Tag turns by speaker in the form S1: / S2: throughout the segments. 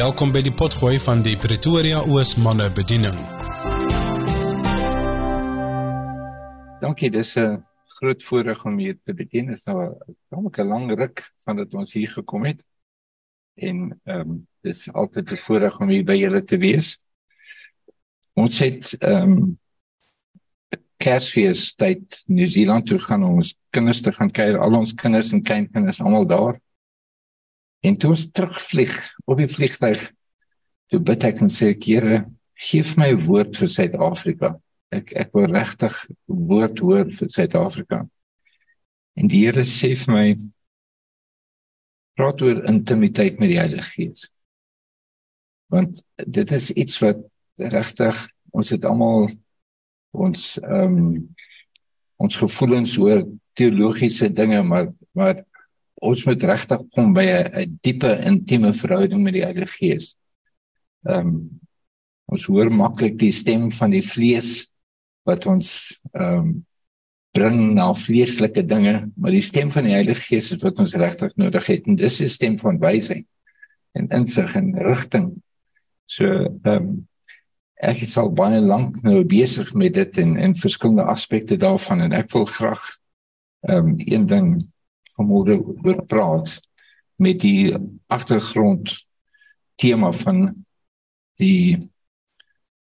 S1: Welkom by die potgooi van die Pretoria Oos manne bediening.
S2: Dankie, dis 'n groot voorreg om hier te bedien. Dit is nou 'n lang ruk vandat ons hier gekom het. En ehm um, dis altyd 'n voorreg om hier by julle te wees. Ons het ehm um, Kersfees tyd New Zealand toe gaan om ons kinders te gaan kuier. Al ons kinders en kleinkinders almal daar. En toe ons terugvlieg op die vliegtuig, toe bid ek en sê ek Here, gee my woord vir Suid-Afrika. Ek ek wil regtig woord hoor vir Suid-Afrika. En die Here sê vir my praat oor intimiteit met die Heilige Gees. Want dit is iets wat regtig ons het almal ons ehm um, ons gevoelens oor teologiese dinge maar maar ons moet regtig kom by 'n diepe intieme verhouding met die Heilige Gees. Ehm um, ons hoor maklik die stem van die vlees wat ons ehm um, bring na vleeslike dinge, maar die stem van die Heilige Gees is wat ons regtig nodig het en dis 'n stem van wysheid en insig en rigting. So ehm um, ek is al baie lank nou besig met dit en en verskillende aspekte daarvan en ek wil graag ehm um, een ding vanmôre oor praat met die agtergrond tema van die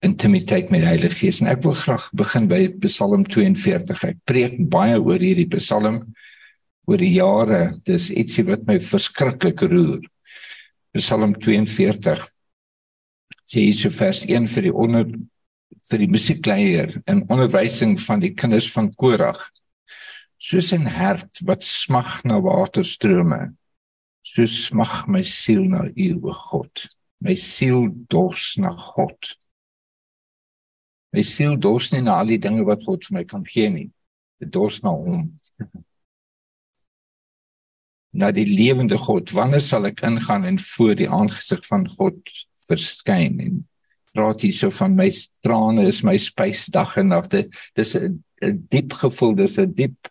S2: intimiteit met die Heilige Gees en ek wil graag begin by Psalm 42. Ek preek baie oor hierdie Psalm oor die jare. Dis ietsie wat my verskriklik roer. Psalm 42 sê so vers 1 vir die onder vir die musiekleier en onderwysing van die kinders van Korag soos 'n hart wat smag na waterstrome so smag my siel na u o God. My siel dors na God. My siel dors nie na al die dinge wat God vir my kan gee nie. Dit dors na hom. Na die lewende God. Wanneer sal ek ingaan en voor die aangesig van God verskyn en praat hier so van my trane is my spys dag en nag dit dis 'n diep gevoel dis 'n diep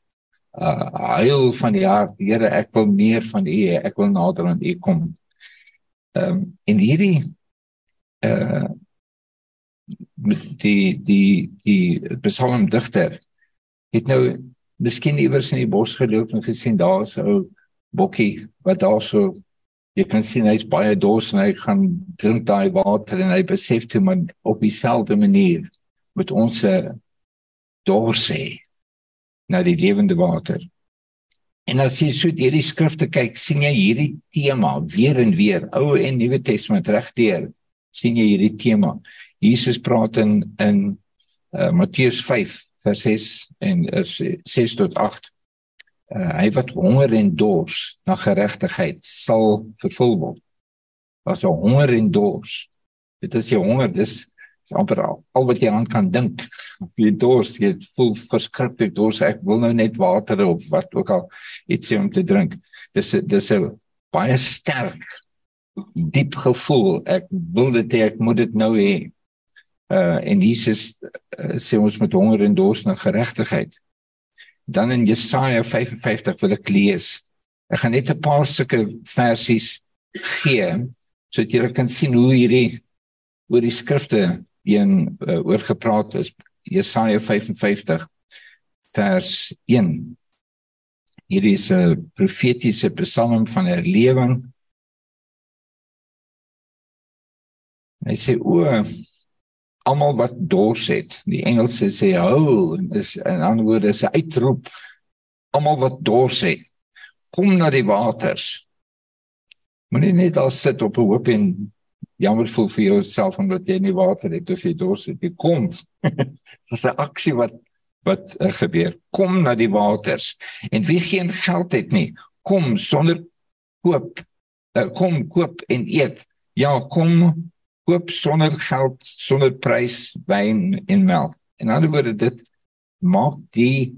S2: uh huil van die hart. Here ek wil meer van u ek wil nader aan u kom. Ehm um, in hierdie uh die die die psalmdigter het nou miskien iewers in die bos geloop en gesien daar's 'n ou bokkie wat daar so jy kan sien hy's baie dors en hy gaan drink daai water en hy besef toe maar op dieselfde manier met ons dors hê na die lewende water. En as jy so deur die skrifte kyk, sien jy hierdie tema weer en weer, Ou en Nuwe Testament regdeur, sien jy hierdie tema. Jesus praat in in uh, Matteus 5 vers 6 en uh, 6 tot 8. Uh, hy wat honger en dors na geregtigheid sal vervul word. Was 'n honger en dors. Dit is jy honger, dis is amper al, al wat jy aan kan dink. Jy dors, jy voel verskriklik dors. Ek wil nou net water of wat ook al iets om te drink. Dis dis 'n baie sterk diep gevoel. Ek wil dit hê, ek moet dit nou hê. Uh en Jesus uh, sê ons moet honger en dors na geregtigheid. Dan in Jesaja 55 wil ek lees. Ek gaan net 'n paar sulke versies gee sodat jy kan sien hoe hierdie oor die skrifte een uh, oor gepraat is Jesaja 55 vers 1. Hier is 'n profetiese psalm van herlewing. Hy sê o almal wat dors het. Die Engelse sê hou is in ander woorde is 'n uitroep. Almal wat dors het, kom na die waters. Moenie net al sit op 'n hoop en jammer voel vir jouself omdat jy nie water het of jy dors het. Jy kom. Dis 'n aksie wat wat uh, gebeur. Kom na die waters. En wie geen geld het nie, kom sonder koop. Uh, kom koop en eet. Ja, kom koop sonder geld, sonder prys wyn en melk. En ander woorde dit maak die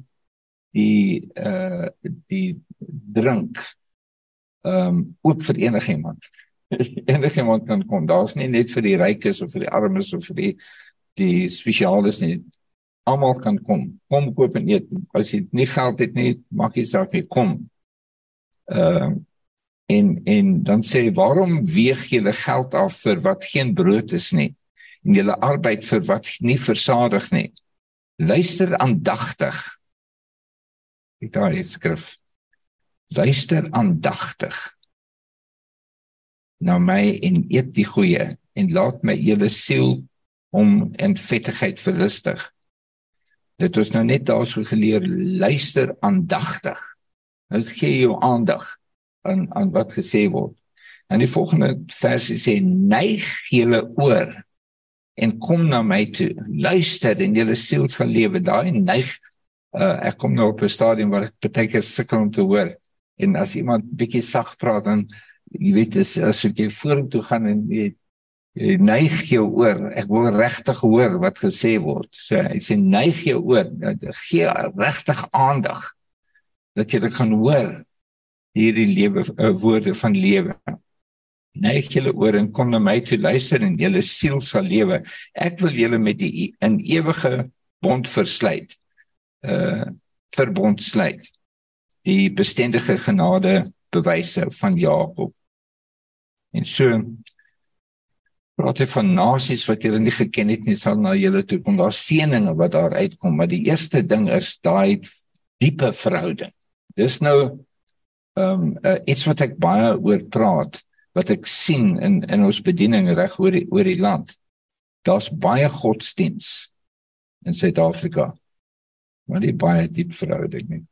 S2: die uh die drink ehm um, oop vir enige iemand. enige iemand kan kom. Daar's nie net vir die rykes of vir die armes of vir die die spesialis nie. Almal kan kom. Kom koop en eet. As jy nie geld het nie, maak jy saak nie kom. Ehm uh, en en dan sê waarom weeg julle geld af vir wat geen brood is nie en julle arbeid vir wat nie versadig nie luister aandagtig ek daar is skrif luister aandagtig na my en eet die goeie en laat my julle siel om in vettigheid verlustig dit is nou net daarso geleer luister aandagtig nou gee jou aandag aan aan wat gesê word. En die volgende vers sê neig julle oor en kom na my toe. Luister en julle siel sal lewe. Daai neig uh, ek kom nou op 'n stadium waar ek baie keer sukkel om te hoor en as iemand bietjie sag praat dan jy weet as as jy vorentoe gaan en jy, jy neig jou oor. Ek wil regtig hoor wat gesê word. So hy sê neig jou oor. Gee regtig aandag dat jy dit kan hoor hierdie lewe uh, woorde van lewe. Neig julle oor en kom na my toe luister en julle siel sal lewe. Ek wil julle met die in ewige bond versluit. Uh verbond sluit. Die bestendige genade bewyse van Jakob. En so praat hy van nasies wat julle nie geken het nie sal na julle toe kom. Daar's seëninge wat daar uitkom, maar die eerste ding is daai diepe verhouding. Dis nou ehm um, uh, iets wat ek baie oor praat wat ek sien in in ons bediening reg oor die oor die land. Daar's baie godsdiens in Suid-Afrika. Maar nie baie diep verhouding nie.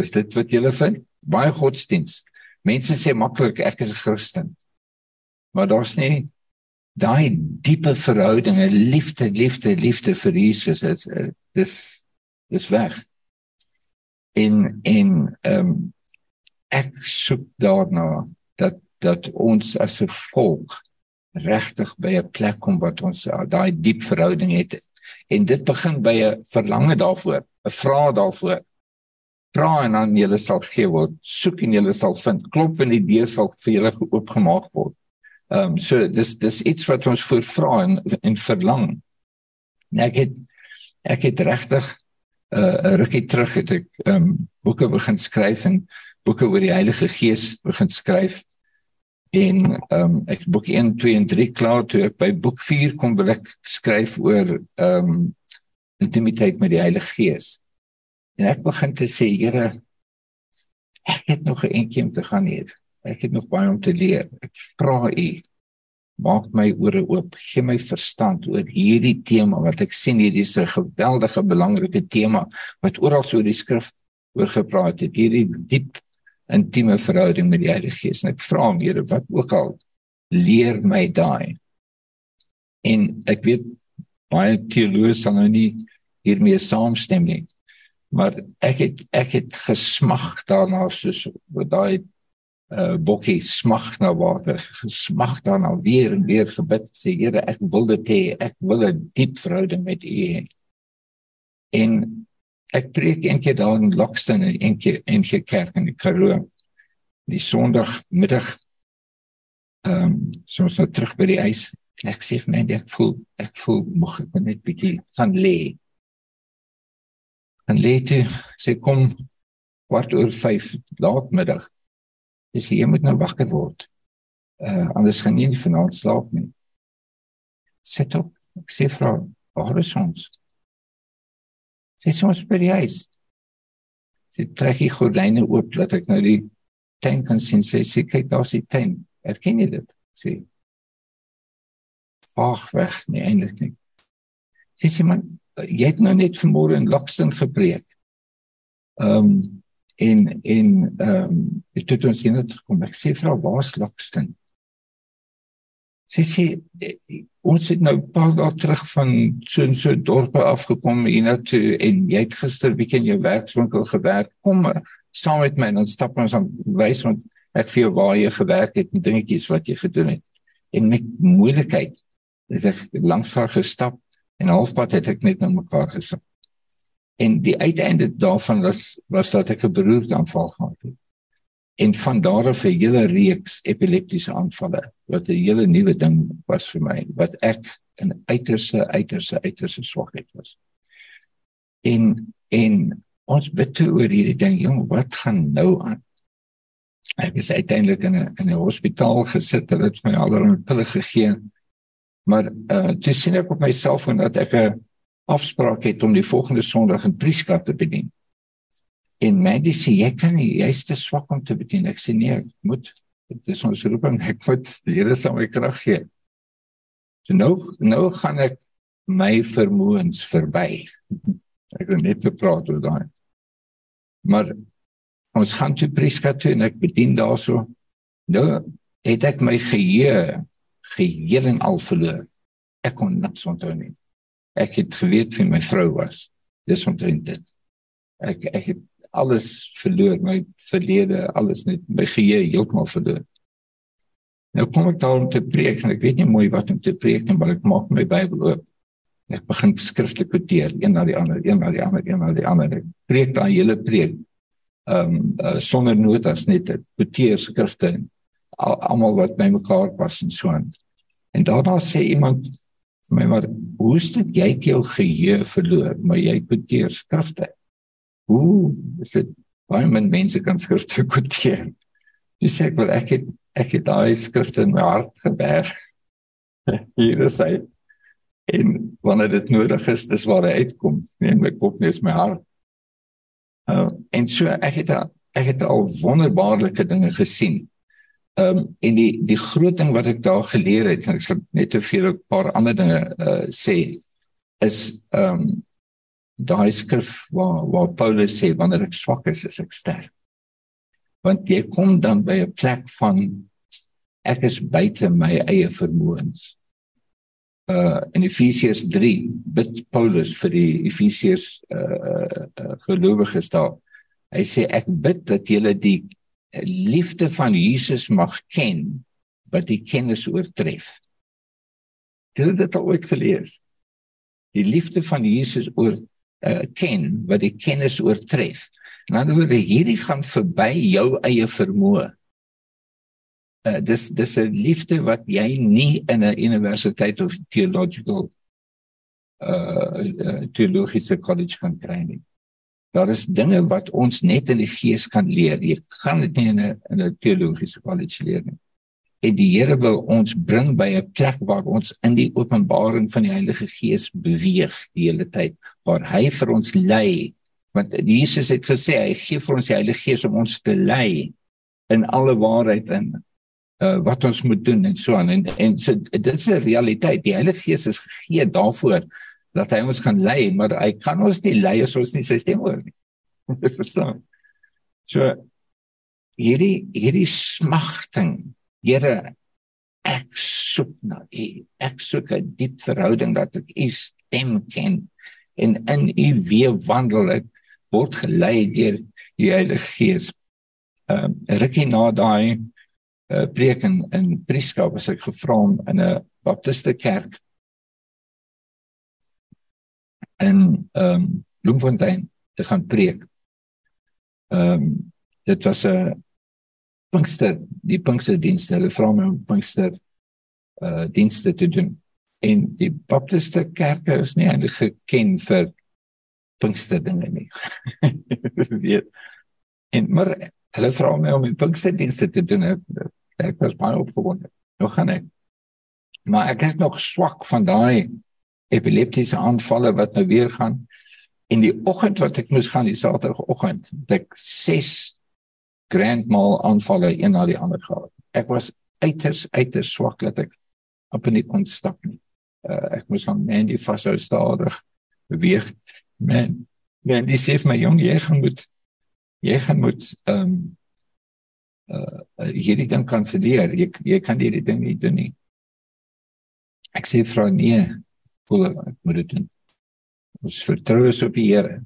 S2: Is dit wat julle vind? Baie godsdiens. Mense sê maklik ek is 'n Christen. Maar daar's nie daai diepe verhoudinge, liefde, liefde, liefde vir Jesus is dis dis weg. En en ehm um, ek soek daarna dat dat ons as 'n volk regtig by 'n plek kom wat ons daai diep verhouding het. En dit begin by 'n verlange daarvoor 'n vraag daarvoor vra en dan jy sal gee word soek en jy sal vind. Klop en die deur sal vir julle oopgemaak word. Ehm um, so dis dis iets wat ons voor vra en en verlang. En ek het ek het regtig uh, 'n rukkie terug het ek um boeke begin skryf en boeke oor die Heilige Gees begin skryf. En um ek boek 1 2 en 3 klaar toe ek by boek 4 kom wil ek skryf oor um intimiteit met die Heilige Gees. En ek begin te sê, Here, ek het nog 'n entjie om te gaan hier. Ek het nog baie om te leer. Ek vra U maak my ore oop, gee my verstand oor hierdie tema wat ek sien hierdie is 'n geweldige belangrike tema wat oral so die skrif oor gepraat het, hierdie diep intieme verhouding met die Heilige Gees. En ek vra hom, Here, wat ook al leer my daai. En ek weet baie teoloë sal nou nie hiermee saamstem nie. Maar ek het ek het gesmag daarna soos daai uh bokkie smag na water, smag daarna weer en weer gebid sê Here ek wil dit hê, ek wil 'n diep verhouding met U hê. En ek preek eendag daar in Lockston en eendag in die kerk in die Karoo. Die Sondag middag ehm um, so so terug by die huis en ek sê vir my ek voel ek voel mag ek net bietjie gaan lê. En lê toe sê kom kwart oor 5 laatmiddag Dis jy moet nou wakker word. Uh anders gaan jy nie vanaand slaap nie. Sit op. Ek sê vra, waar is ons? Sê ons by die huis. Sy trek die gordyne oop dat ek nou die tuin kan sien. Sy sê kyk daar's die tuin. Erken jy dit? Sê. Vaag weg, nie eintlik nie. Sy sê man, jy het nou net vanmôre in Lockston gepreek. Ehm um, en en ehm um, dit het ons hier net kom ek sê vrou waar's Lockston sy sê eh, ons het nou paar dae terug van so 'n so dorpe afgekom hier na toe en jy het gister bietjie in jou werkswinkel gewerk. Kom saam met my en ons stap ons aan wys want ek vir jou waar jy gewerk het en dingetjies wat jy gedoen het. En met moeilikheid het ek langs haar gestap en halfpad het ek net na mekaar gesit En die uiteinde daarvan was was dat ek 'n beroerte aanval gehad het. En van daar af 'n hele reeks epileptiese aanvalle wat 'n hele nuwe ding was vir my wat ek in uiterse uiterse uiterse swakheid was. En en ons bid toe oor hierdie ding, jong, wat gaan nou aan? Ek is uiteindelik in 'n in 'n hospitaal gesit, hulle het my allerlei pille gegee. Maar uh toe sien ek op my selfoon dat ek 'n afspraak het om die volgende Sondag in Prieska te bedien. En Mandy sê jy kan nie, jy's te swak om te bedien. Ek sê nee, ek moet dit is ons roeping, ek moet die Here sal my krag gee. So nou nou gaan ek my vermoëns verby. Ek wil net te praat oor daai. Maar ons gaan toe Prieska toe en ek bedien daarso. Nou het ek my geheue geheel en al verloor. Ek kon niks onthou nie. Ek het geweet wie my vrou was. Dis omtrent dit. Ek ek het alles verloor, my verlede, alles net my geheue heeltemal verloor. Nou kom ek daar om te preek en ek weet nie mooi wat om te preek nie, maar ek maak my Bybel oop. Ek begin skrifte kwoteer, een na die ander, een na die ander, een na die ander. Ek preek daai hele preek ehm um, uh, sonder notas net kwoteer skrifte almal wat by mekaar pas en so aan. En daarna sê iemand vir my maar hoe is dit jy het jou geheue verloor, maar jy kwoteer skrifte? Hoe is dit baie min mense kan skrifte kwoteer? Dis sê ek wel ek het ek het daai skrifte in my hart geberg. Hier is hy. En wanneer dit nodig is, dis waar hy uitkom. Nie in my kop nie, is my hart. Uh, en so ek het ek het al wonderbaarlike dinge gesien. Ehm um, en die die groot ding wat ek daar geleer het, en ek sal net te veel 'n paar ander dinge uh sê is ehm um, daai skrif waar waar Paulus sê wanneer ek swak is, is ek sterk. Want jy kom dan by 'n plek van ek is buite my eie vermoëns. Uh in Efesiërs 3 bid Paulus vir die Efesiërs uh, uh gelowiges daar. Hy sê ek bid dat julle die liefde van Jesus mag ken wat die kennis oortref. Het jy dit al ooit gelees? Die liefde van Jesus oor uh, ken wat die kennis oortref. En dan word hierdie gaan verby jou eie vermoë uh, dis dis 'n liefde wat jy nie in 'n universiteit of theological uh, uh theologiese college kan kry nie. Daar is dinge wat ons net in die gees kan leer. Jy gaan dit nie in 'n in 'n teologiese college leer nie. En die Here wil ons bring by 'n plek waar ons in die openbaring van die Heilige Gees beweeg die hele tyd, waar hy vir ons lei. Want Jesus het gesê hy gee vir ons die Heilige Gees om ons te lei in alle waarheid en uh, wat ons moet doen en so aan en en so dit is 'n realiteit die Heilige Gees is gegee daarvoor dat hy ons kan lei maar hy kan ons nie lei as ons nie sy stem hoor nie. Verstaan? So hierdie hierdie smagting Here ek soek na u. Ek soek 'n diep verhouding dat ek u stem ken en in u weer wandel. Ek word gelei deur die Heilige Gees. Ehm uh, rukkie na daai uh, preek in in Prieska was ek gevra om in 'n baptiste kerk in ehm um, Bloemfontein te gaan preek. Ehm um, dit was 'n Pinkster, die Pinksterdienste, hulle vra my om Pinkster uh dienste te doen. En die baptiste kerke is nie eintlik geken vir Pinkster dinge nie. weet. En maar hulle vra my om die Pinksterdienste te doen. Ek, ek was baie opgewonde. Nou gaan ek. Maar ek is nog swak van daai epileptiese aanvalle wat nou weer gaan. In die oggend wat ek moes gaan die Saterdagoggend, het ek 6 grand mal aanvalle een na die ander gehad. Ek was uiters uiters swak dat ek op nie kon stap nie. Uh, ek moes aan Mandy vashou stadig beweeg. Man, Mandy sê vir my jong jy gaan moet jy gaan moet ehm um, uh, hierdie ding kanselleer. Jy jy kan hierdie ding nie doen nie. Ek sê vra nee, voel ek moet dit doen. Ons vertrou op die Here.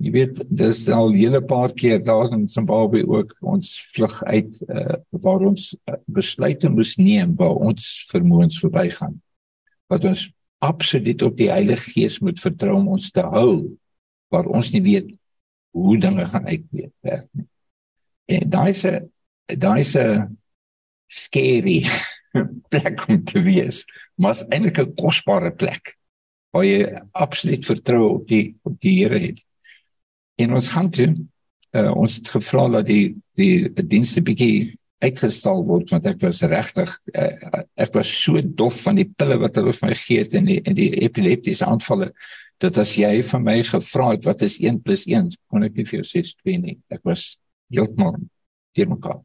S2: Jy weet, dis al 'n hele paar keer daar in Zimbabwe ook ons vlug uit uh, waar ons uh, besluite moes neem waar ons vermoëns verbygaan. Wat ons absoluut op die Heilige Gees moet vertrou om ons te hou waar ons nie weet hoe dinge gaan uitwerk nie. En daai se daai se scary plek om te wees, maar is eintlik 'n kosbare plek waar jy absoluut vertrou op die op die Here het. En ons gaan toe. Uh, ons het gevra dat die die dienste bietjie uitgestel word want ek was regtig uh, ek was so dof van die pille wat hulle vir my gee het en die en die epileptiese aanvalle dat as jy van my gevra het wat is 1 + 1 kon ek nie vir jou sê 2 nie. Ek was heeltemal deurmekaar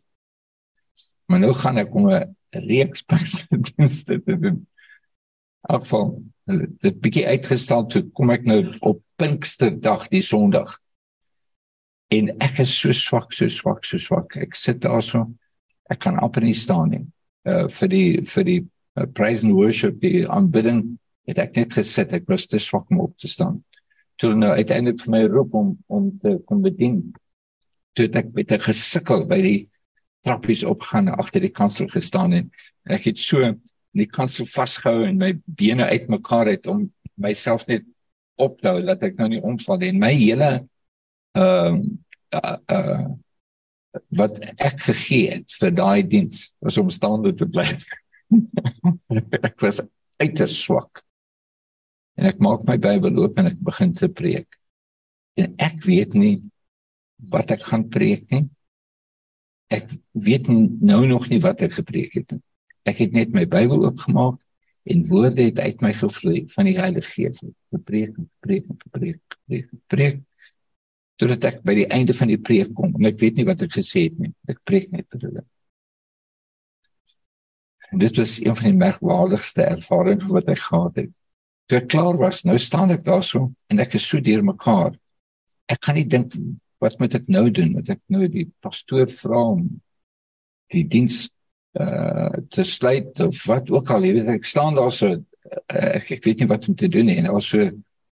S2: maar nou gaan ek om 'n reeks dienste te doen. Afval dit bietjie uitgestel. Toe kom ek nou op Pinksterdag die Sondag. En ek is so swak so swak so swak. Ek sit daar so. Ek kan amper nie staan nie. Uh vir die vir die uh, praise and worship die aanbidding het ek net gesit. Ek was te swak om op te staan. Toe nou uiteindelik vir my roep om om te kom bedien toe ek met 'n gesukkel by die trappies opgaan agter die kansel gestaan en ek het so die kansel vasgehou en my bene uitmekaar het om myself net op te hou dat ek nou nie omval nie en my hele ehm uh, uh, uh, wat ek gegee het vir daai diens was om staande te bly. ek was uiters swak. En ek maak my Bybel oop en ek begin te preek. En ek weet nie wat ek gaan preek nie. Ek weet nou nog nie wat ek gepreek het nie. Ek het net my Bybel oopgemaak en woorde het uit my gevloei van die Heilige Gees. Gepreek, gepreek, gepreek, gepreek, gepreek totdat ek by die einde van die preek kom en ek weet nie wat ek gesê het nie. Ek preek net vir hulle. Dit was een van die merkwaardigste ervarings wat ek gehad het. Toe ek klaar was, nou staan ek daar so en ek is so deurmekaar. Ek kan nie dink wat moet ek nou doen? Moet ek nou die pastoor vra om die diens uh te sluit of wat ook al, jy weet ek staan daar so uh, ek, ek weet nie wat om te doen nie en daar was so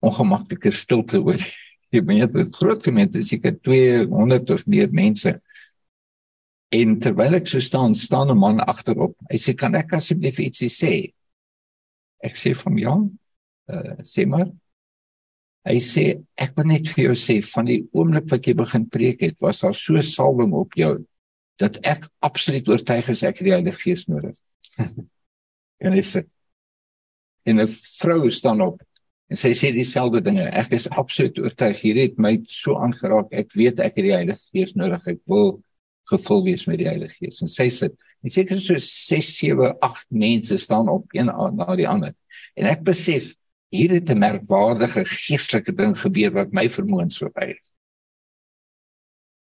S2: ongemaklike stilte oor jy weet dit groot gemeente seker 200 of meer mense. En terwyl ek so staan staan 'n man agterop. Hy sê kan ek asseblief ietsie sê? Ek sê van ja uh, sê maar hy sê ek wil net vir jou sê van die oomblik wat jy begin preek het was daar so salwing op jou dat ek absoluut oortuig is ek het die Heilige Gees nodig en hy sê en 'n vrou staan op En sy sê dieselfde dinge. Ek is absoluut oortuig hier het my so aangeraak. Ek weet ek het die Heilige Gees nodig. Ek wil gevul wees met die Heilige Gees. En sy sê, en seker so 6, 7, 8 mense staan op een na die ander. En ek besef hier het 'n merkwaardige geestelike ding gebeur wat my vermoëns verby.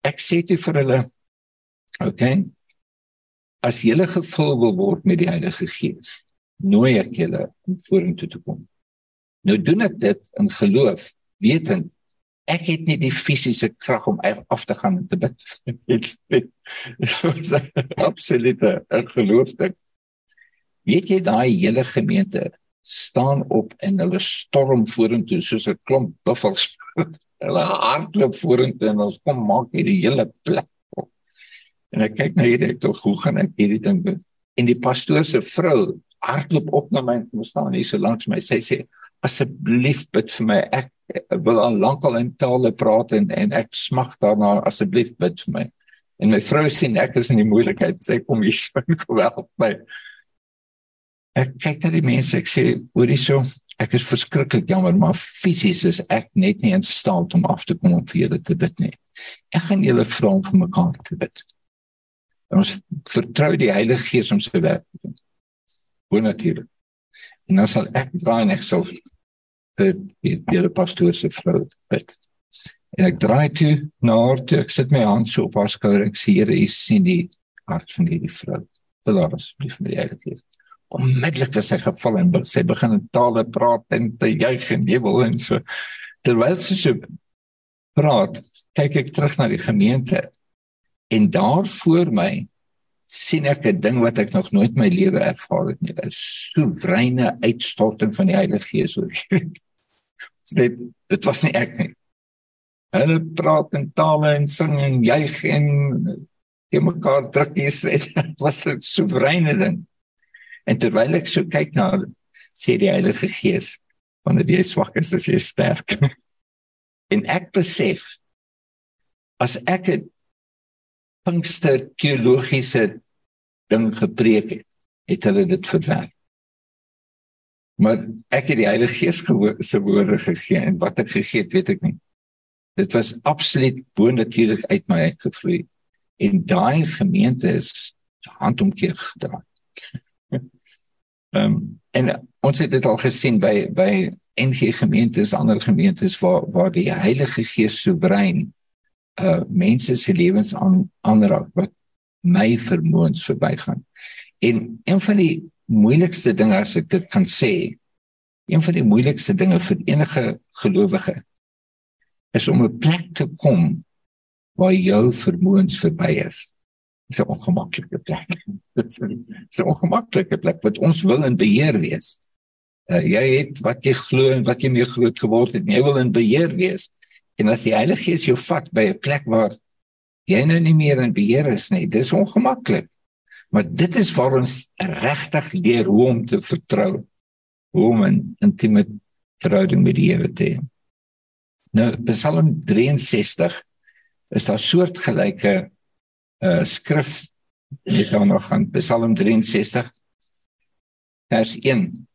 S2: Ek sê dit vir hulle. Okay. As jy gevul wil word met die Heilige Gees, nooi ek julle om vorentoe te kom. Nou doen ek dit in geloof, wetend ek het nie die fisiese krag om af te gaan en te bid. Dit is absoluut 'n geloofsding. Weet jy daai hele gemeente staan op en hulle storm vorentoe soos 'n klomp buffels. hulle hardloop vorentoe en ons kom maak hierdie hele plek op. En ek kyk na hierdie ek tog hoe gaan ek hierdie ding doen? En die pastoor se vrou hardloop op na my en kom staan hier so langs my. Sy sê asseblief bid vir my. Ek wil al lankal in tale praat en en ek smag daarna asseblief bid vir my. En my vrou sien ek is in die moeilikheid. Sy kom hier so kom help my. Ek kyk na die mense. Ek sê hoorie so, ek is verskriklik jammer, maar fisies is ek net nie in staat om af te kom om vir julle te bid nie. Ek gaan julle vra om vir mekaar te bid. En ons vertrou die Heilige Gees om sy werk te doen. Wonderlik. En dan sal ek draai net so vir die die pastoor se vrou bid. En ek draai toe na haar toe, ek sit my hand so op haar skouer. Ek sê Here, U sien die hart van hierdie vrou. Wil haar asseblief met die Heilige Gees. Onmiddellik is sy geval en sy begin in tale praat en te juig en jubel en so. Terwyl sy so praat, kyk ek terug na die gemeente en daar voor my sien ek 'n ding wat ek nog nooit my lewe ervaar het nie. 'n Soewereine uitstorting van die Heilige Gees oor dit dit was nie ek nie. Hulle praat in tale en sing en juig en jy mekaar druk hier sê dit was 'n soewereine ding. En terwyl ek so kyk na hulle, sê die Heilige Gees wanneer jy swak is, is jy sterk. en ek besef as ek het Pinkster teologiese ding gepreek het, het hulle dit verwerp. Maar ek het die Heilige Gees se woorde gegee en wat ek gegee het, weet ek nie. dit was absoluut bonatuurlik uit my uitgevloei en daai gemeente is handomkeer gedraai. Ehm um, en ons het dit al gesien by by NG gemeentes, ander gemeentes waar waar die Heilige Gees soewerein uh mense se lewens aan aanraak wat my vermoëns verbygaan. En een van die moeilikste dinge as ek dit kan sê, een van die moeilikste dinge vir enige gelowige is om 'n plek te kom waar jou vermoëns verby is. Dit is 'n ongemaklike plek. Dit is 'n ongemaklike plek wat ons wil in beheer wees. Uh, jy het wat jy glo en wat jy mee groot geword het, jy wil in beheer wees. En as die Heilige Gees jou vat by 'n plek waar jy nou nie meer in beheer is nie, dis ongemaklik. Maar dit is waar ons regtig leer hoe om te vertrou, hoe om 'n intieme verhouding met die Here te hê. Nou Psalm 63 is daar soortgelyke uh skrif net dan nog aan Psalm 63 vers 1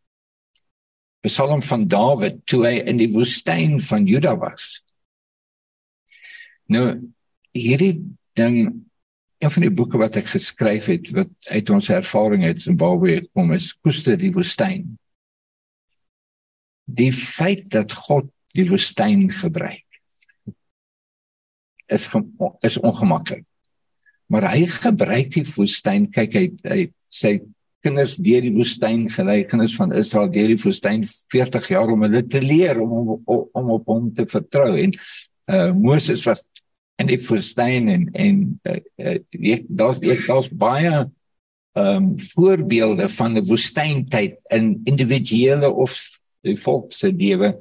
S2: Psalm van Dawid toe hy in die woestyn van Juda was. Nou hierdie ding een van die boeke wat ek geskryf het wat uit ons ervaring uit Zimbabwe kom is koester die woestyn Die feit dat God die woestyn gebruik is is ongemaklik. Maar hy gebruik die woestyn, kyk hy hy sy kinders deur die woestyn gelei, kinders van Israel deur die woestyn 40 jaar om hulle te leer om om, om op hom te vertrou. En uh Moses was in die woestyn en en uh, uh, daar's daar's baie ehm um, voorbeelde van 'n woestyntyd in individuele of die volk se lewe.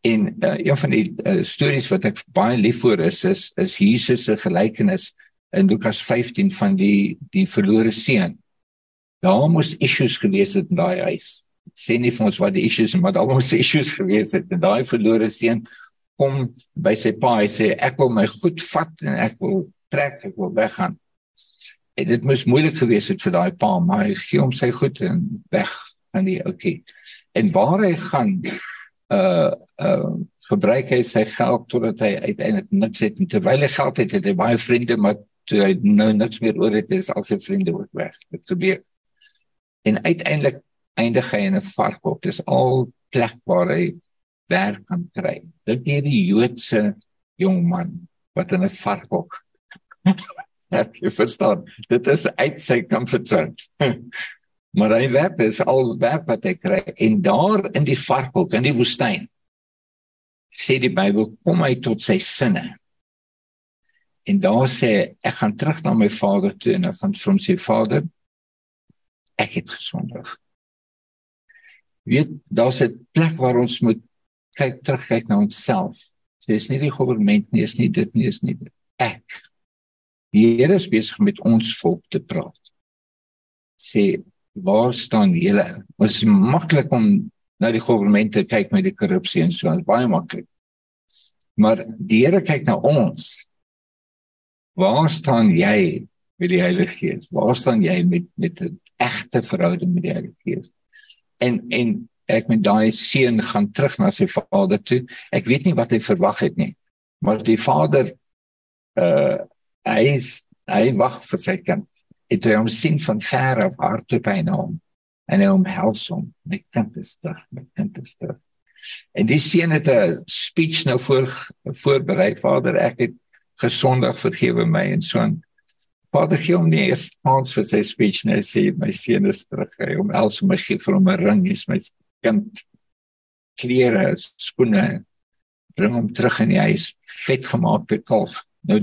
S2: En uh, een van die uh, stories wat ek baie lief vir is is is Jesus se gelykenis in Lukas 15 van die die verlore seun. Daar moes issues gewees het in daai huis. Sê nie vir ons wat die issues maar daar moes issues gewees het en daai verlore seun kom by sy pa en sê ek wil my goed vat en ek wil trek, ek wil weggaan. En dit moes moeilik gewees het vir daai pa, maar hy gee hom sy goed en weg aan die okay. En waar hy gaan uh uh gebruik hy sy geld totdat hy uiteindelik niks het en terwyl hy geld het het hy baie vriende maar toe hy nou niks meer oor het is al sy vriende ook weg. Dit gebeur. En uiteindelik eindig hy in 'n varkhok. Dis al plek waar hy werk kan kry. Dit is die Joodse jong man wat in 'n varkhok het jy verstaan. Dit is uit sy comfort Maar hy werk is al werk wat hy kry. En daar in die varkhok in die woestyn sê die Bybel kom hy tot sy sinne. En daar sê ek gaan terug na my vader toe en ek gaan vir hom sê vader ek het gesondig. Weet daar's 'n plek waar ons moet kyk terugkyk na onsself. Sê is nie die regering nie, is nie dit nie, is nie dit. Ek. Die Here is besig met ons volk te praat. Sê waar staan julle? Dit is maklik om na die regering te kyk met die korrupsie en so, baie maklik. Maar die Here kyk na ons. Waar staan jy met die Heilige Gees? Waar staan jy met met 'n egte verhouding met die Heilige Gees? En en ek met daai seun gaan terug na sy vader toe. Ek weet nie wat hy verwag het nie. Maar die vader uh hy is, hy wag vir sy kind het hy hom sien van ver af hardloop hy na hom en hy omhels hom met kind is terug met kind is terug en die seun het 'n speech nou voor voorberei vader ek het gesondig vergewe my en so aan vader gee hom nie eers kans vir sy speech net sê my seun is terug hy omhels hom gee vir hom 'n ring is my kind klere skoene bring hom terug in die huis vet gemaakte kalf nou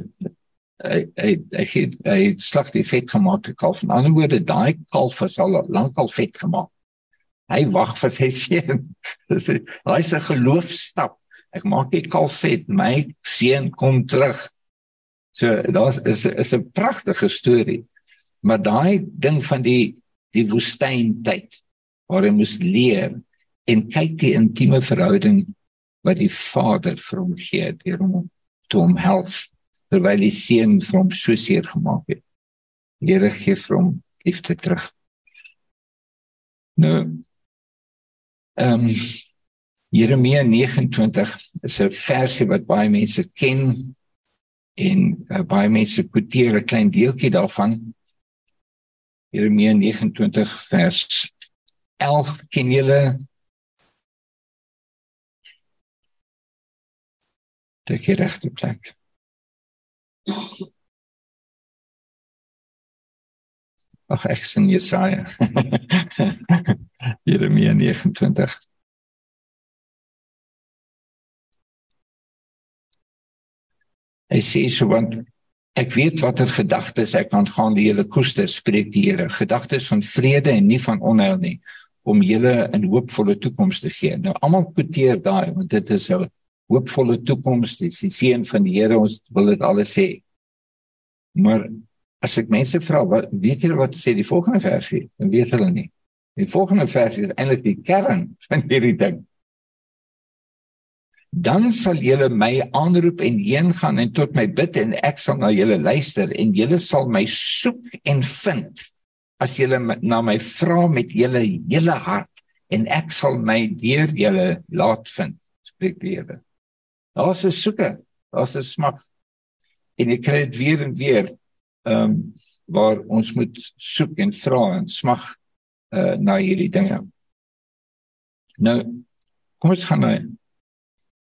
S2: hy hy hy hy slag die vet gemaakte kalf. In ander woorde, daai kalf is al lankal vet gemaak. Hy wag vir sy seun. Dis hy's 'n geloofstap. Ek maak die kalf vet, my seun kom terug. So daar's is is 'n pragtige storie. Maar daai ding van die die woestyn tyd waar hy moes leer en kyk die intieme verhouding wat die Vader vir hom gee deur hom te omhels terwyl die seun vir hom so seer gemaak het. Die Here gee vir hom liefde terug. Nou ehm um, Jeremia 29 is 'n versie wat baie mense ken en uh, baie mense quoteer 'n klein deeltjie daarvan. Jeremia 29 vers 11 ken julle dit is regte plek. Ag ek sien Jesaja. Jeremia 29 Hy sê so want ek weet watter gedagtes ek aan gaan die hele koeste spreek die Here, gedagtes van vrede en nie van onheil nie om julle 'n hoopvolle toekoms te gee. Nou almal kwoteer daai want dit is 'n hoopvolle toekoms, dis die seën van die Here, ons wil dit alles sê. Maar as ek mense vra, wat weet julle wat sê die volgende versie? Dan weet hulle nie. Die volgende versie is eintlik die kern van hierdie ding dan sal julle my aanroep en heen gaan en tot my bid en ek sal na julle luister en julle sal my soek en vind. As julle na my vra met julle hele hart en ek sal my deur julle laat vind spreek die Here. Daar's 'n soeke daar's 'n smag. En ek kry dit weer en weer ehm um, waar ons moet soek en vra en smag uh, na hierdie dinge. Nou kom ons gaan nou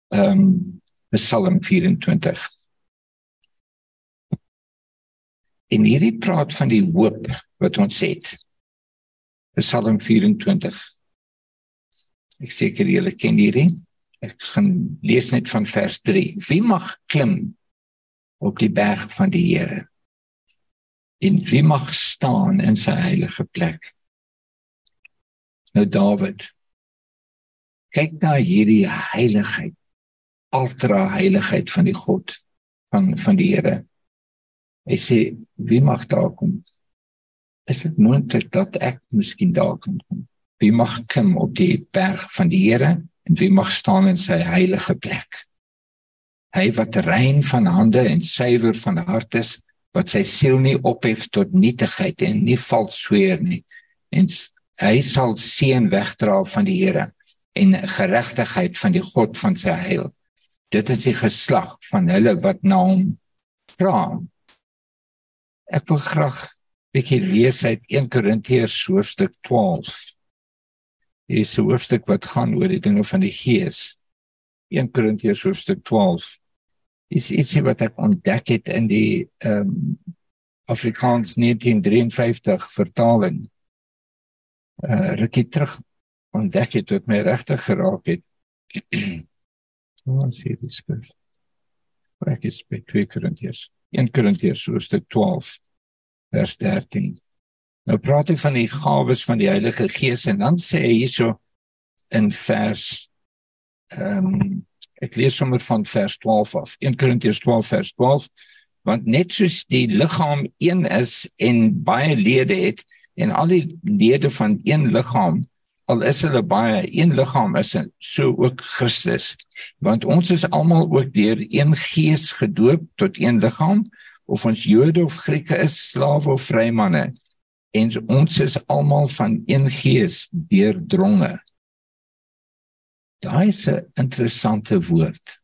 S2: ehm um, Psalm 24. En hierdie praat van die hoop wat ons het. Psalm 24. Ek seker julle ken hierdie. Ek gaan lees net van vers 3. Wie mag klim op die berg van die Here? En wie mag staan in sy heilige plek? Nou Dawid. Kyk na hierdie heiligheid ultra heiligheid van die God van van die Here. Hy sê wie mag daar kom? Is dit moontlik dat ek miskien daar kan kom? Wie mag klim op die berg van die Here en wie mag staan in sy heilige plek? Hy wat rein van hande en suiwer van hart is, wat sy siel nie ophef tot nietigheid en nie vals sweer nie. En hy sal seën wegdra van die Here en geregtigheid van die God van sy heil dit is die geslag van hulle wat na hom vra. Ek wil graag bietjie lees uit 1 Korintiërs hoofstuk 12. Hier is 'n hoofstuk wat gaan oor die dinge van die Gees. 1 Korintiërs hoofstuk 12 is ietsie wat ek ontdek het in die ehm um, Afrikaans 1953 vertaling. Uh rukkie terug ontdek het wat my regtig geraak het. Ons sien die skrif. Ek is by 2 Korintiërs. 1 Korintiërs hoofstuk 12 vers 13. Nou praat hy van die gawes van die Heilige Gees en dan sê hy hierso in vers ehm um, ek lees sommer van vers 12 af. 1 Korintiërs 12 vers 12 want net soos die liggaam een is en baie lede het en al die lede van een liggaam al is hulle baie een liggaam is so ook Christus. Want ons is almal ook deur een gees gedoop tot een liggaam of ons Jode of Grieke is slawe of vrymanne. En ons is almal van een gees deurdronge. Daai is 'n interessante woord.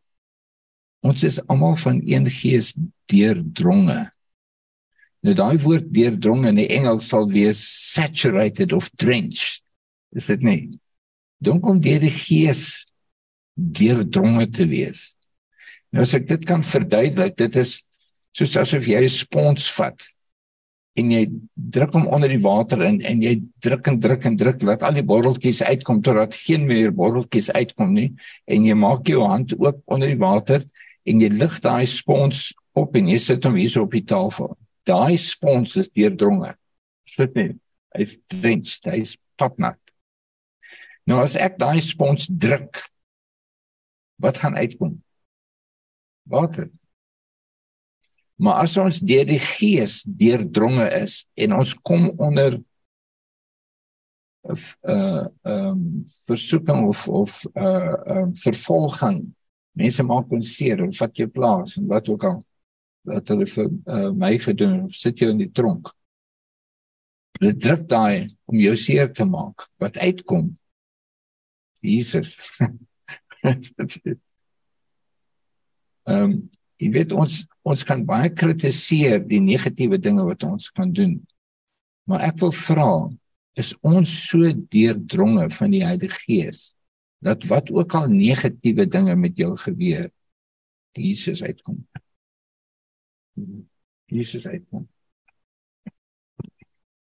S2: Ons is almal van een gees deurdronge. Nou daai woord deurdronge in die Engels sal wees saturated of drenched is dit nie? Dink om deur die gees deurdronge te wees. Nou as ek dit kan verduidelik dit is soos asof jy 'n spons vat en jy druk hom onder die water in en jy druk en druk en druk laat al die borreltjies uitkom totdat geen meer borreltjies uitkom nie en jy maak jou hand oop onder die water en jy lig daai spons op en jy sit hom hier so op die tafel. Daai spons is deurdronge. Sit nie? Hy's drenched. Hy's papnat Nou as ek daai spons druk, wat gaan uitkom? Water. Maar as ons deur die gees deurdronge is en ons kom onder 'n uh ehm um, versoeking of of uh, uh, vervolging. Mense maak ons seer of vat jou plaas en wat ook al wat hulle vir uh, my gedoen of sit jy in die tronk. Dit druk daai om jou seer te maak. Wat uitkom Jesus. Ehm um, jy weet ons ons kan baie kritiseer die negatiewe dinge wat ons kan doen. Maar ek wil vra, is ons so deurdronge van die Heilige Gees dat wat ook al negatiewe dinge met jou gebeur, Jesus uitkom. Jesus uitkom.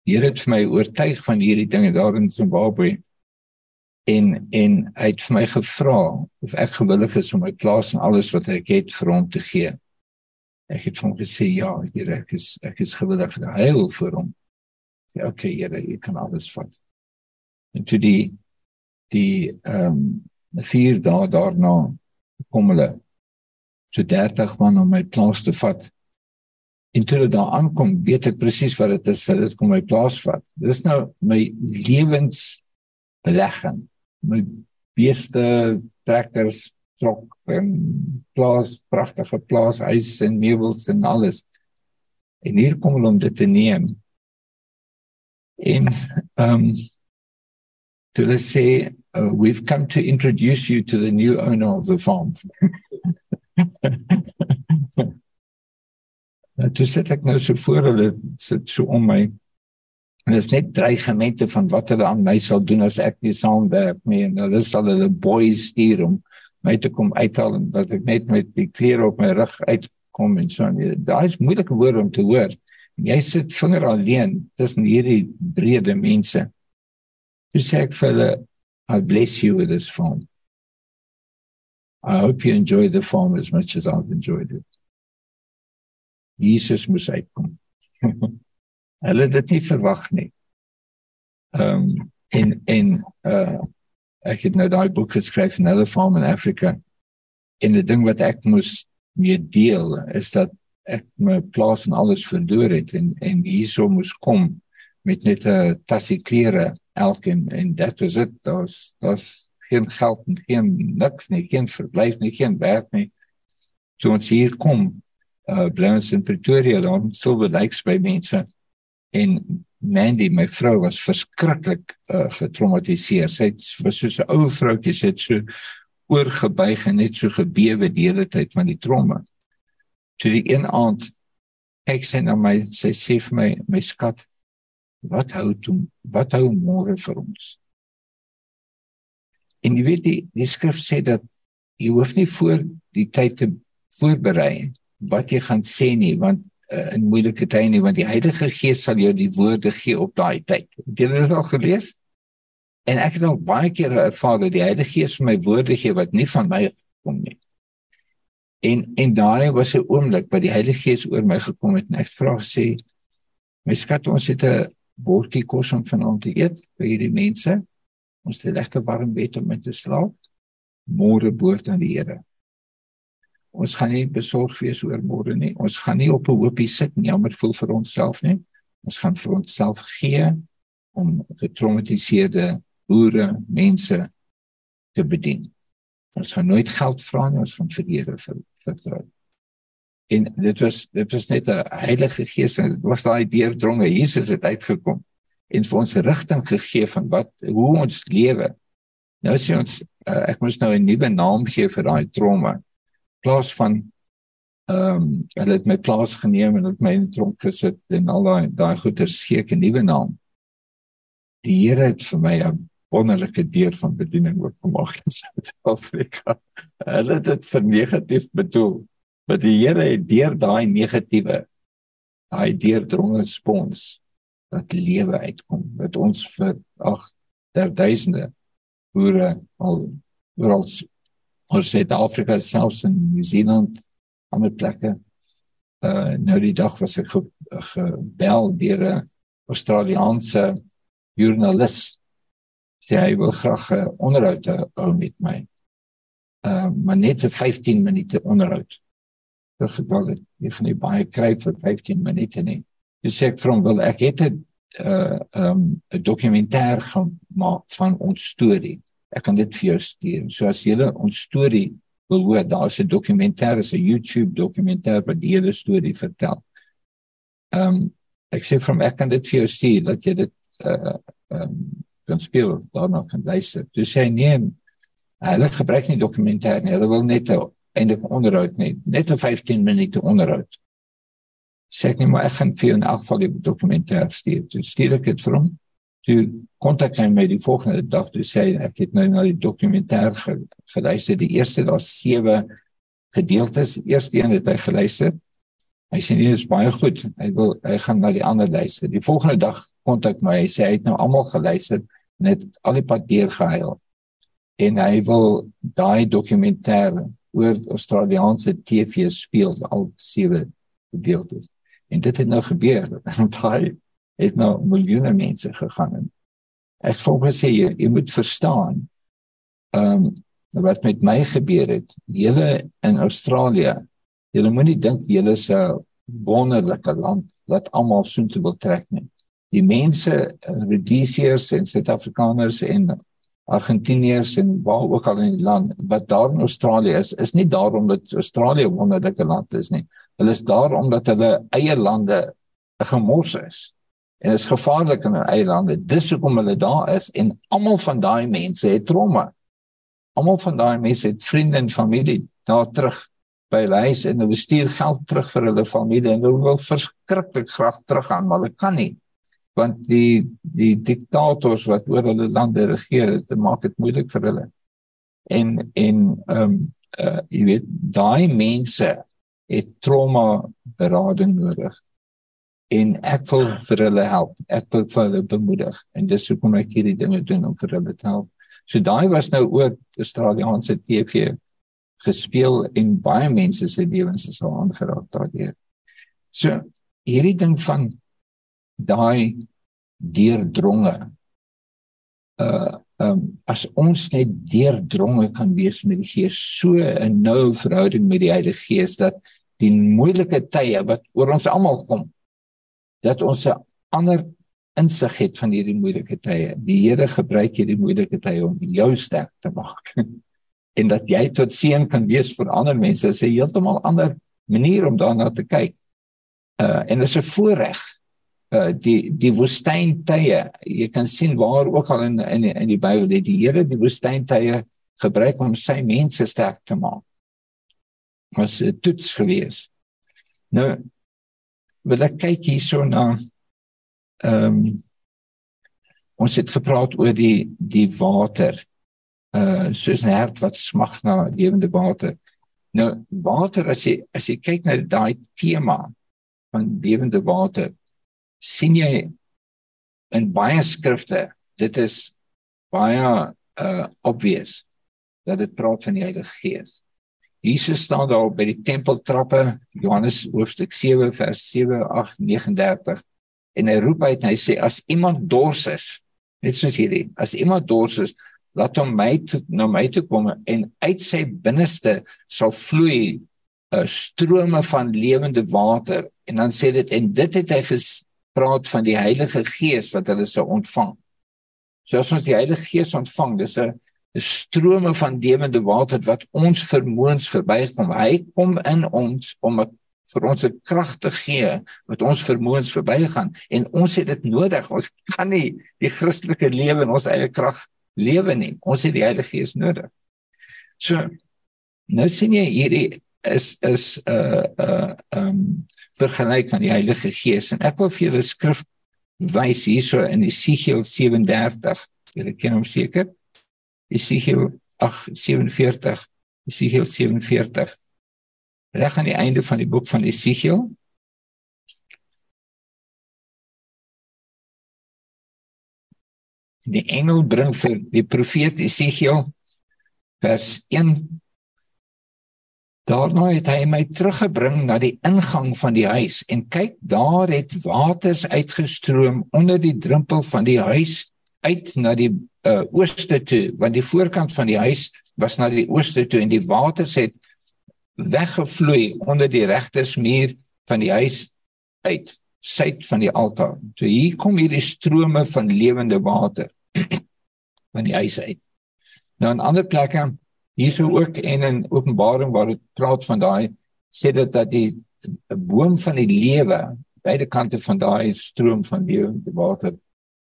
S2: Here het vir my oortuig van hierdie dinge daar in Zimbabwe en en hy het vir my gevra of ek gewillig is om my plaas en alles wat ek het vir hom te gee. Ek het hom gesê ja, Here, ek is ek is gewillig om heil vir hom. Ja, okay, Here, jy kan alles vat. En toe die die ehm um, vier dae daarna kom hulle so 30 man om my plaas te vat. En toe hulle daar aankom, weet ek presies wat dit is, hulle kom my plaas vat. Dis nou my lewensbelegging my beeste trekkers trok en plaas pragtige plaas huis en meubels en alles. En hier kom hulle om dit te neem. En ehm um, to let's say uh, we've come to introduce you to the new owner of the farm. Dit sê ek nou so voor hulle sit so om my En dit is net dreigemente van wat hulle aan my sal doen as ek nie saamwerk nie en hulle sal hulle boys stuur om my te kom uithaal en dat ek net met die klere op my rug uitkom en so. Daai is moeilike woorde om te hoor. En jy sit vinger alleen tussen hierdie brede mense. Jy sê ek vir hulle I bless you with this farm. I hope you enjoy the farm as much as I've enjoyed it. Jesus moet uitkom. Hulle dit nie verwag nie. Ehm um, en en uh ek het nou daai boek geskryf in hulle farm in Afrika. En die ding wat ek moes mee deel is dat ek my plaas en alles verloor het en en hierso moes kom met net 'n tassie klere elkeen en dit was dit. Daar's daar's geen geld en geen niks nie, geen verblyf nie, geen werk nie. Toe ons hier kom, uh bly ons in Pretoria dan Silver Lakes by mense en Mandy my vrou was verskriklik uh, getraumatiseer. Sy het, was so 'n ou vroutjie, sy het so oorgebuig en net so gebewe die hele tyd van die tromme. Toe die een aand ek sê na my sy sê vir my my skat wat hou toe wat hou môre vir ons? En jy weet die die skrif sê dat jy hoef nie voor die tyd te voorberei wat jy gaan sê nie want uh, in moeilike tye nie want die Heilige Gees sal jou die woorde gee op daai tyd. Het jy dit al gelees? En ek het al baie keer ervaar dat die Heilige Gees vir my woorde gee wat nie van my kom nie. En en daai was 'n oomblik wat die Heilige Gees oor my gekom het en ek vra sê my skat ons het 'n bordjie kos om vanaand te eet vir hierdie mense. Ons het 'n lekker warm bed om in te slaap. Môre boord aan die Here. Ons gaan nie besorg wees oor môre nie. Ons gaan nie op 'n hoopie sit nie, jammer voel vir onsself nie. Ons gaan vir onsself gee om getraumatiseerde boere, mense te bedien. Ons gaan nooit geld vra nie, ons gaan vir Here vertrou. En dit was dit was net 'n Heilige Gees en dit was daai deurdronge Jesus het uitgekom en vir ons rigting gegee van wat hoe ons lewe. Nou sê ons uh, ek moet nou 'n nuwe naam gee vir daai trauma plaas van ehm um, hulle het my plaas geneem en het my in tronk gesit en al daai daai goeie skeek 'n nuwe naam. Die Here het vir my 'n wonderlike deur van bediening ook gemaak in Suid-Afrika. Hulle het dit vir negatief bedoel, maar die Here het deur daai negatiewe daai deurdronge spons dat lewe uitkom wat ons vir ag ter duisende boere al oral ons Suid-Afrika selfs in Nieu-Seeland ander plekke. Uh nou die dag was ek gebel deur 'n Australiese joernalis. Sy hy wil graag 'n onderhoud hou met my. Uh maar net 'n 15 minute onderhoud. Dit gebeur dit. Ek gaan nie baie kry vir 15 minute nie. Dis ek van wil ek het 'n uh um 'n dokumentêr gemaak van ons storie ek kan dit vir jou stuur. So as jy ons storie wil hoor, daar's 'n dokumentêr, 'n YouTube dokumentêr wat die hele storie vertel. Ehm um, ek sê van ek kan dit vir jou stuur dat jy dit uh ehm um, kan speel daarna kan luister. Jy sê nee, Hulle gebruik nie dokumentêr nie. Hulle wil net eintlik onderhoud nie, net 'n 15 minute onderhoud. Sê ek net maar ek gaan vir jou 'n afval die dokumentêr stuur. Toe stuur ek dit vir hom. Toe kontak hy my die volgende dag toe sê ek het nou na die dokumentêr geluister. Die eerste daar sewe gedeeltes. Eerste een het hy geluister. Hy sê nee, is baie goed. Hy wil hy gaan na die ander luister. Die volgende dag kontak my. Hy sê hy het nou almal geluister net al die pad deur gehuil en hy wil daai dokumentêr oor Australiese TV speel al sewe gedeeltes en dit het nou gebeur en daai het nou miljoene mense gegaan en ek voel gesê jy, jy moet verstaan ehm um, wat met my gebeur het. Julle in Australië julle moenie dink julle is 'n wonderlike land wat almal soontoe wil trek nie. Die mense Rhodesiërs en Suid-Afrikaners en Argentiniërs en waar ook al in die land wat daar in Australië is is nie daarom dat Australië 'n wonderlike land is nie. Hulle is daar omdat hulle eie lande 'n gemors is en is gevaarlik in eie lande dis hoekom hulle daar is en almal van daai mense het trauma. Almal van daai mense het vriende en familie daar terug by hulle huis en hulle stuur geld terug vir hulle familie en hulle wil verskriklik graag teruggaan maar hulle kan nie want die die diktators wat oor hulle lande regeer dit maak dit moeilik vir hulle. En en ehm um, uh, jy weet daai mense het trauma berading nodig en ek wil vir hulle help. Ek wil vir hulle bemoedig. En dis hoekom ek hierdie dinge doen om vir hulle te help. So daai was nou ook Australiese TV gespeel en baie mense se lewens is al aangeraak daardeur. So hierdie ding van daai deurdronge uh um as ons net deurdronge kan wees met die gees so 'n nou verhouding met die Heilige Gees dat die moeilike tye wat oor ons almal kom dat ons 'n ander insig het van hierdie moeilike tye. Die Here gebruik hierdie moeilike tye om jou sterk te maak. En dat jy tot seën kan wees vir ander mense 'n heeltemal ander manier om daarna te kyk. Uh en dit is 'n voorreg uh, die die woestyntye jy kan sien waar ook al in in in die Bybel dat die Here die woestyntye gebruik om sy mense sterk te maak. Was 'n toets gewees. Nou wil ek kyk hierso na ehm um, ons het gepraat oor die die water uh soos 'n hert wat smag na lewende water nou water as jy as jy kyk na daai tema van lewende water sien jy in baie skrifte dit is baie uh obvious dat dit praat van die Heilige Gees. Jesus staan daar by die tempeltrappe Johannes hoofstuk 7 vers 7 8 39 en hy roep uit en hy sê as iemand dors is net soos hierdie as iemand dors is laat hom my toe na my toe kom en uit sy binneste sal vloei 'n uh, strome van lewende water en dan sê dit en dit het hy ges, praat van die Heilige Gees wat hulle sou ontvang. So as ons die Heilige Gees ontvang, dis 'n strome van lewende water wat ons vermoëns verbykom. Hy kom in ons om vir ons 'n krag te gee wat ons vermoëns verbygaan en ons het dit nodig. Ons kan nie die Christelike lewe in ons eie krag lewe nie. Ons het die Heilige Gees nodig. So nou sien jy hierdie is is 'n uh, 'n uh, ehm um, vergelyk aan die Heilige Gees en ek wil vir julle skrif wys hierso in Esegiel 37. Julle ken hom seker. Esegiel 8:47. Esegiel 47. Reg aan die einde van die boek van Esegiel. Die engel bring vir die profeet Esegiel vers 1 Daarna het hy my teruggebring na die ingang van die huis en kyk daar het waters uitgestroom onder die drempel van die huis uit na die uh, ooste toe want die voorkant van die huis was na die ooste toe en die waters het weggevloei onder die regtersmuur van die huis uit suid van die altaar. So hier kom hierdie strome van lewende water van die huis uit. Nou in ander plekke hierso ook en in Openbaring waar dit praat van daai sê dit dat die boom van die lewe beide kante van daai stroom van lewende water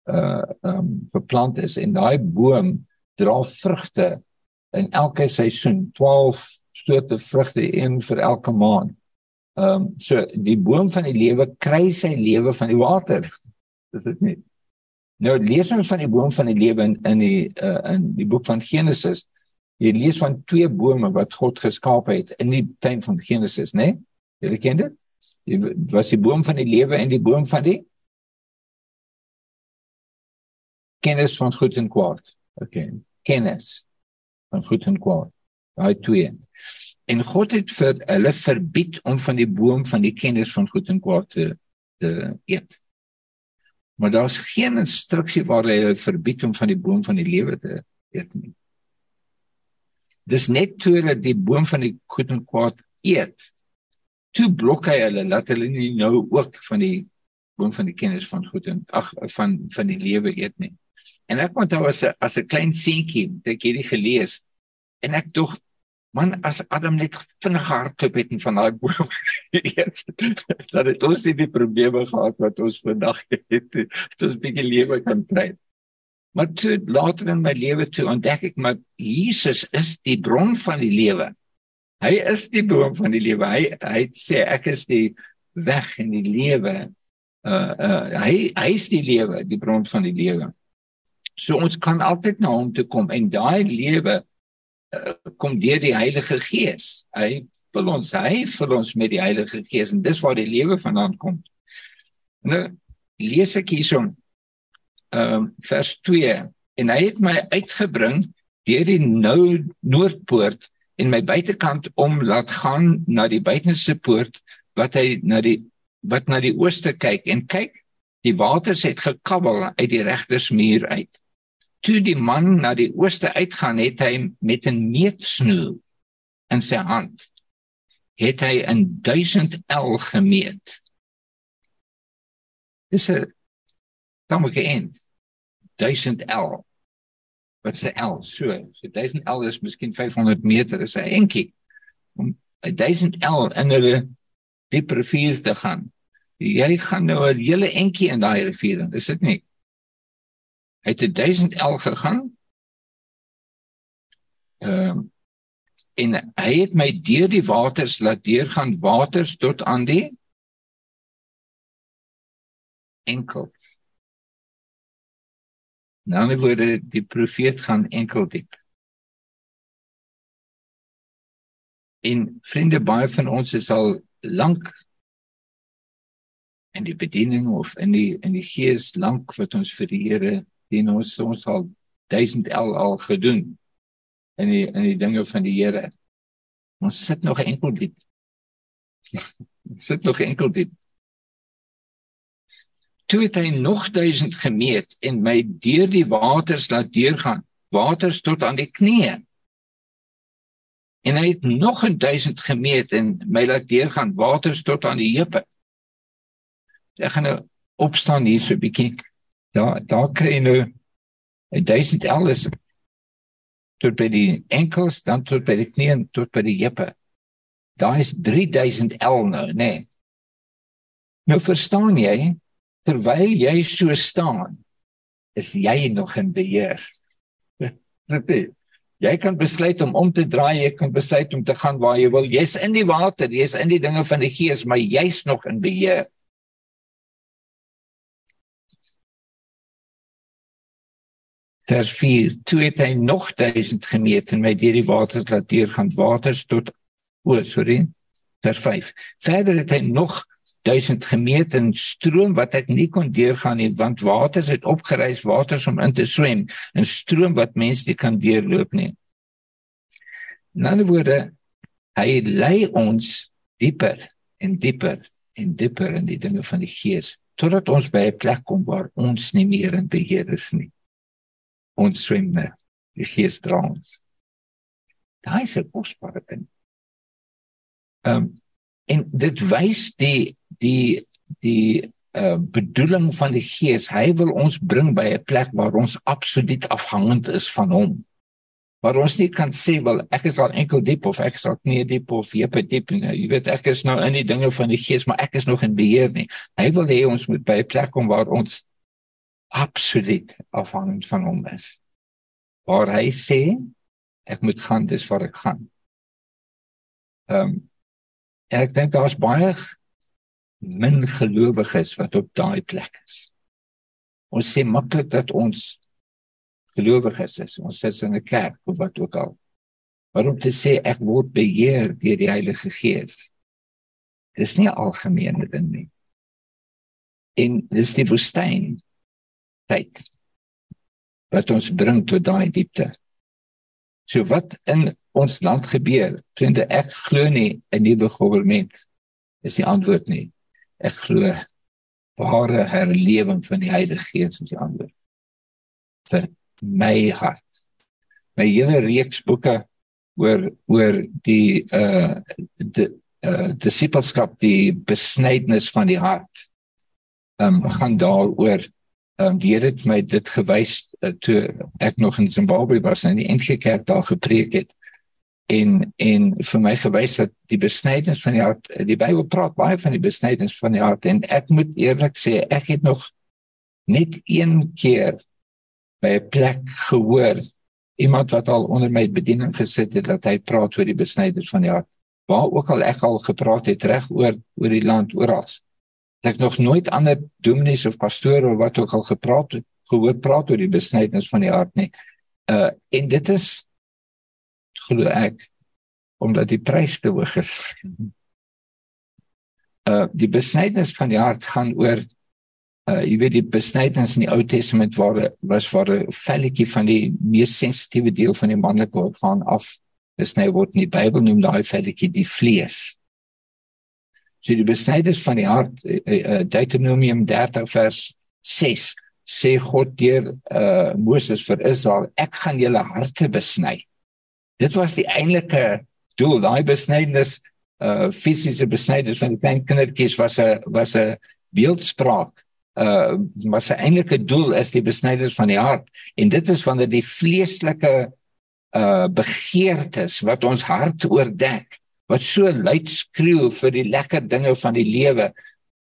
S2: uh um beplant is en daai boom dra vrugte in elke seisoen 12 soorte vrugte een vir elke maand. Ehm um, so die boom van die lewe kry sy lewe van die water. Dis dit nie. Nou lees ons van die boom van die lewe in in die uh, in die boek van Genesis. Jy lees van twee bome wat God geskaap het in die tuin van Genesis, né? Nee? Jy ken dit? Dit was die boom van die lewe en die boom van die kennis van goed en kwaad. OK. Kennis van goed en kwaad. Daai twee. En God het vir hulle verbied om van die boom van die kennis van goed en kwaad te te eet. Maar daar's geen instruksie waar hy hulle verbied om van die boom van die lewe te eet nie. Dis net toe hulle die boom van die goed en kwaad eet. Toe blok hy hulle dat hulle nie nou ook van die boom van die kennis van goed en ag van van die lewe eet nie. En ek onthou as 'n as 'n klein seentjie, het ek hierdie gelees en ek dink man as Adam net vinnig hardloop het en van daai boom geëet dat dit ons nie die probleme gehad wat ons vandag het dit 'n bietjie lewe kan kry maar toe later in my lewe toe ontdek ek maar Jesus is die bron van die lewe. Hy is die boom van die lewe. Hy hy sê ek is die weg in die lewe. Uh uh hy hy is die lewe die bron van die lewe So ons kan altyd na hom toe kom en daai lewe uh, kom deur die Heilige Gees. Hy wil ons hy vir ons met die Heilige Gees en dis waar die lewe vandaan kom. Nou lees ek hierson ehm um, vers 2 en hy het my uitgebring deur die nou noordpoort en my buitekant om laat gaan na die buitenste poort wat hy na die wat na die ooste kyk en kyk die waters het gekabbel uit die regtersmuur uit toe die man na die ooste uitgaan het hy met 'n meetsnoer in sy hand het hy 'n 1000 L gemeet. Dis 'n tamelike end 1000 L wat is 'n L so so 1000 L is miskien 500 meter is 'n entjie om 'n 1000 L in 'n diep rivier te gaan. Jy gaan nou 'n hele entjie in daai rivier dis dit nie Hy het 1000 L gegaan. Ehm um, en hy het my deur die waters laat deurgaan waters tot aan die enkels. Nou net word die profeet gaan enkel diep. En vriende baie van ons is al lank in die bediening of in die in die gees lank wat ons vir die Here dien ons ons al 1000 L al gedoen in die in die dinge van die Here. Ons sit nog enkel diep. sit nog enkel diep. Toe het hy nog 1000 gemeet en my deur die waters laat deurgaan, waters tot aan die knieë. En hy het nog 1000 gemeet en my laat deurgaan, waters tot aan die heupe. Ek gaan nou opstaan hier so 'n bietjie daar daar kry jy nou 1000 L is tot by die enkels dan tot by die knie en tot by die heupe. Daar is 3000 L nou, nê. Nee. Nou verstaan jy terwyl jy so staan is jy nog in beheer. jy kan besluit om om te draai, jy kan besluit om te gaan waar jy wil. Jy's in die water, jy's in die dinge van die gees, maar jy's nog in beheer. Vers 4 toe het hy nog 1000 gemeet en my deur die waters laat deurgaan waters tot o oh, sorry vers 5 verder het hy nog 1000 gemeet en stroom wat ek nie kon deurgaan nie want waters het opgereis waters om in te swem 'n stroom wat mense nie kan deurloop nie. In ander woorde hy lei ons dieper en dieper en dieper in die dinge van die gees totdat ons by 'n plek kom waar ons nie meer in beheer is nie ons swemme die gees dra ons. Daai is 'n kosbare ding. Ehm um, en dit wys die die die uh, bedoeling van die gees. Hy wil ons bring by 'n plek waar ons absoluut afhangend is van hom. Waar ons nie kan sê wel ek is al enkel diep of ek is al nie diep of jepe diep nie jy weet ek is nou in die dinge van die gees maar ek is nog in beheer nie. Hy wil hê ons moet by 'n plek kom waar ons absoluut afhangend van hom is. Waar hy sê ek moet gaan dis waar ek gaan. Ehm um, ek dink daar's baie min gelowiges wat op daai plek is. Ons sê maklik dat ons gelowiges is. Ons sit in 'n kerk of wat ook al. Maar om te sê ek word beheer deur die Heilige Gees. Dis nie algemene ding nie. En dis die woestyn tyd wat ons bring tot daai diepte. So wat in ons land gebeur, vriende, ek glo nie 'n nuwe regering is die antwoord nie. Ek glo ware herlewing van die Heilige Gees is die antwoord. vir my hart. My hele reeks boeke oor oor die uh die uh disipelskap, die besnydenis van die hart. Um gaan daaroor um die Here het my dit gewys uh, toe ek nog in Zimbabwe was en die NG Kerk daar gepreek het en en vir my gewys dat die besnydenis van die hart die Bybel praat baie van die besnydenis van die hart en ek moet eerlik sê ek het nog net een keer by 'n plek gehoor iemand wat al onder my bediening gesit het dat hy praat oor die besnyders van die hart. Waar ook al ek al gepraat het reg oor oor die land oral ek nog nooit ander dominees of pastore of wat ook al gepraat gehoor praat oor die besnyders van die hart nie. Uh en dit is glo ek omdat die prys te hoog is. Uh die besnyders van die hart gaan oor uh jy weet die besnydenis in die Ou Testament waar was waar 'n velletjie van die mees sensitiewe deel van die manlike orgaan af besny word. In die Bybel noem daai velletjie die vlees. So die besnydenis van die hart uh, uh, Deuteronomium 30 vers 6 sê God deur uh Moses vir Israel ek gaan julle harte besny. Dit was die eintlike doel. Daai besnydenis uh fisiese besnydenis van die klein kindertjies was 'n was 'n beeldspraak. Uh maar sy eintlike doel is die besnyders van die hart. En dit is wanneer die vleeslike uh begeertes wat ons hart oordek wat so luid skreeu vir die lekker dinge van die lewe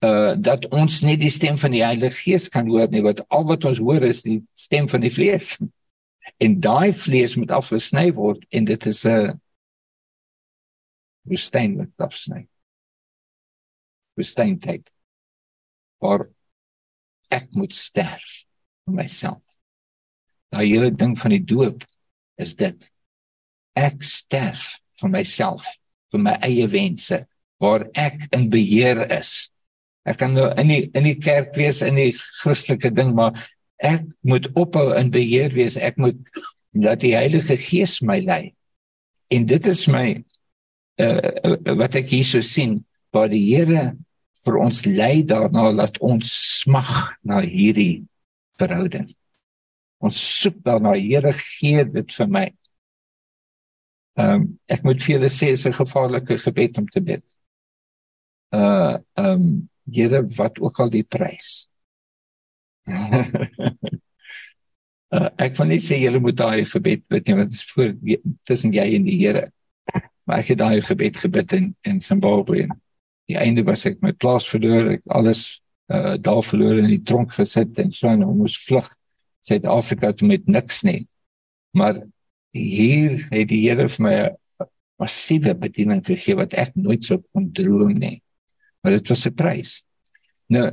S2: uh dat ons net die stem van die Heilige Gees kan hoor nie wat al wat ons hoor is die stem van die vlees en daai vlees moet afgesny word en dit is 'n woestyn wat afsny woestyn tyd waar ek moet sterf vir myself. Daai hele ding van die doop is dit. Ek sterf vir myself, vir my eie wense waar ek in beheer is. Ek kan nou in die in die kerk wees in die Christelike ding, maar ek moet ophou in beheer wees. Ek moet dat die Heilige Gees my lei. En dit is my uh, wat ek hier so sien, waar die Here vir ons lei daarna dat ons smag na hierdie verhouding. Ons soek daarna, Here gee dit vir my. Ehm um, ek moet vir julle sê dis 'n gevaarlike gebed om te bid. Uh ehm um, Here wat ook al die prys. uh, ek wil net sê julle moet daai gebed bid nie want dit is voor tussen jy en die Here. Maar ek het daai gebed gebid in in Zimbabwe en die einde was ek my plaas verloor, ek alles uh daar verloor in die tronk gesit en so en moes vlug Suid-Afrika toe met niks nie. Maar hier het die Here vir my 'n massiewe bediening gegee wat ek nooit sou kon droom nie. Maar dit was 'n prys. Nou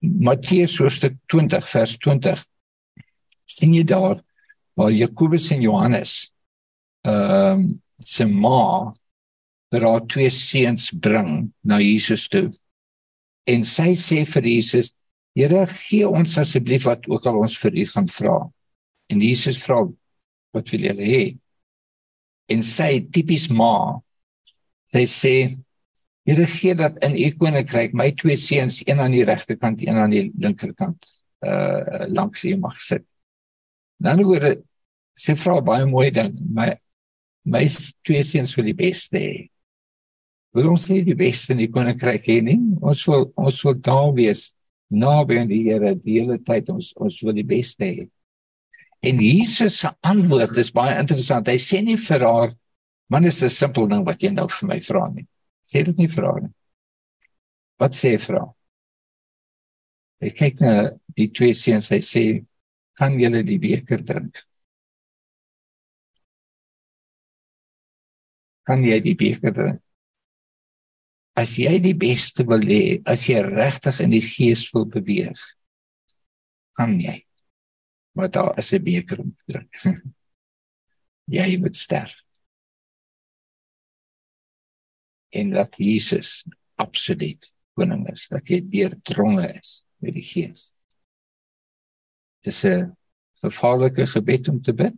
S2: Matteus hoofstuk 20 vers 20 sien jy daar waar Jakobus en Johannes ehm um, se ma vir haar twee seuns bring na Jesus toe. En sy sê vir Jesus: "Here, gee ons asseblief wat ook al ons vir U gaan vra." En Jesus vra: "Wat wil julle hê?" En sy tipies ma, sy sê: "Here, gee dat in U koninkryk my twee seuns, een aan die regterkant, een aan die linkerkant, uh langs U mag sit." Dan word sy vra baie mooi dan, my my twee seuns vir die beste hê wil ons nie die beste in die koninkryk hê nie. Ons wil ons wil daar wees naby aan die Here die hele tyd. Ons ons wil die beste hê. En Jesus se antwoord is baie interessant. Hy sê nie vir haar man is 'n simpel ding wat jy nou vir my vra nie. Sê dit nie vir haar nie. Wat sê hy vir haar? Hy kyk na die twee seuns. Hy sê kan julle die beker drink? kan jy die beker drink. As jy die beste wil hê, as jy regtig in die gees wil beweeg, kan jy. Maar daar is 'n beker om te drink. jy moet sterf. En dat Jesus absoluut koning is, dat jy deurdronge is met die gees. Dis 'n gevaarlike gebed om te bid.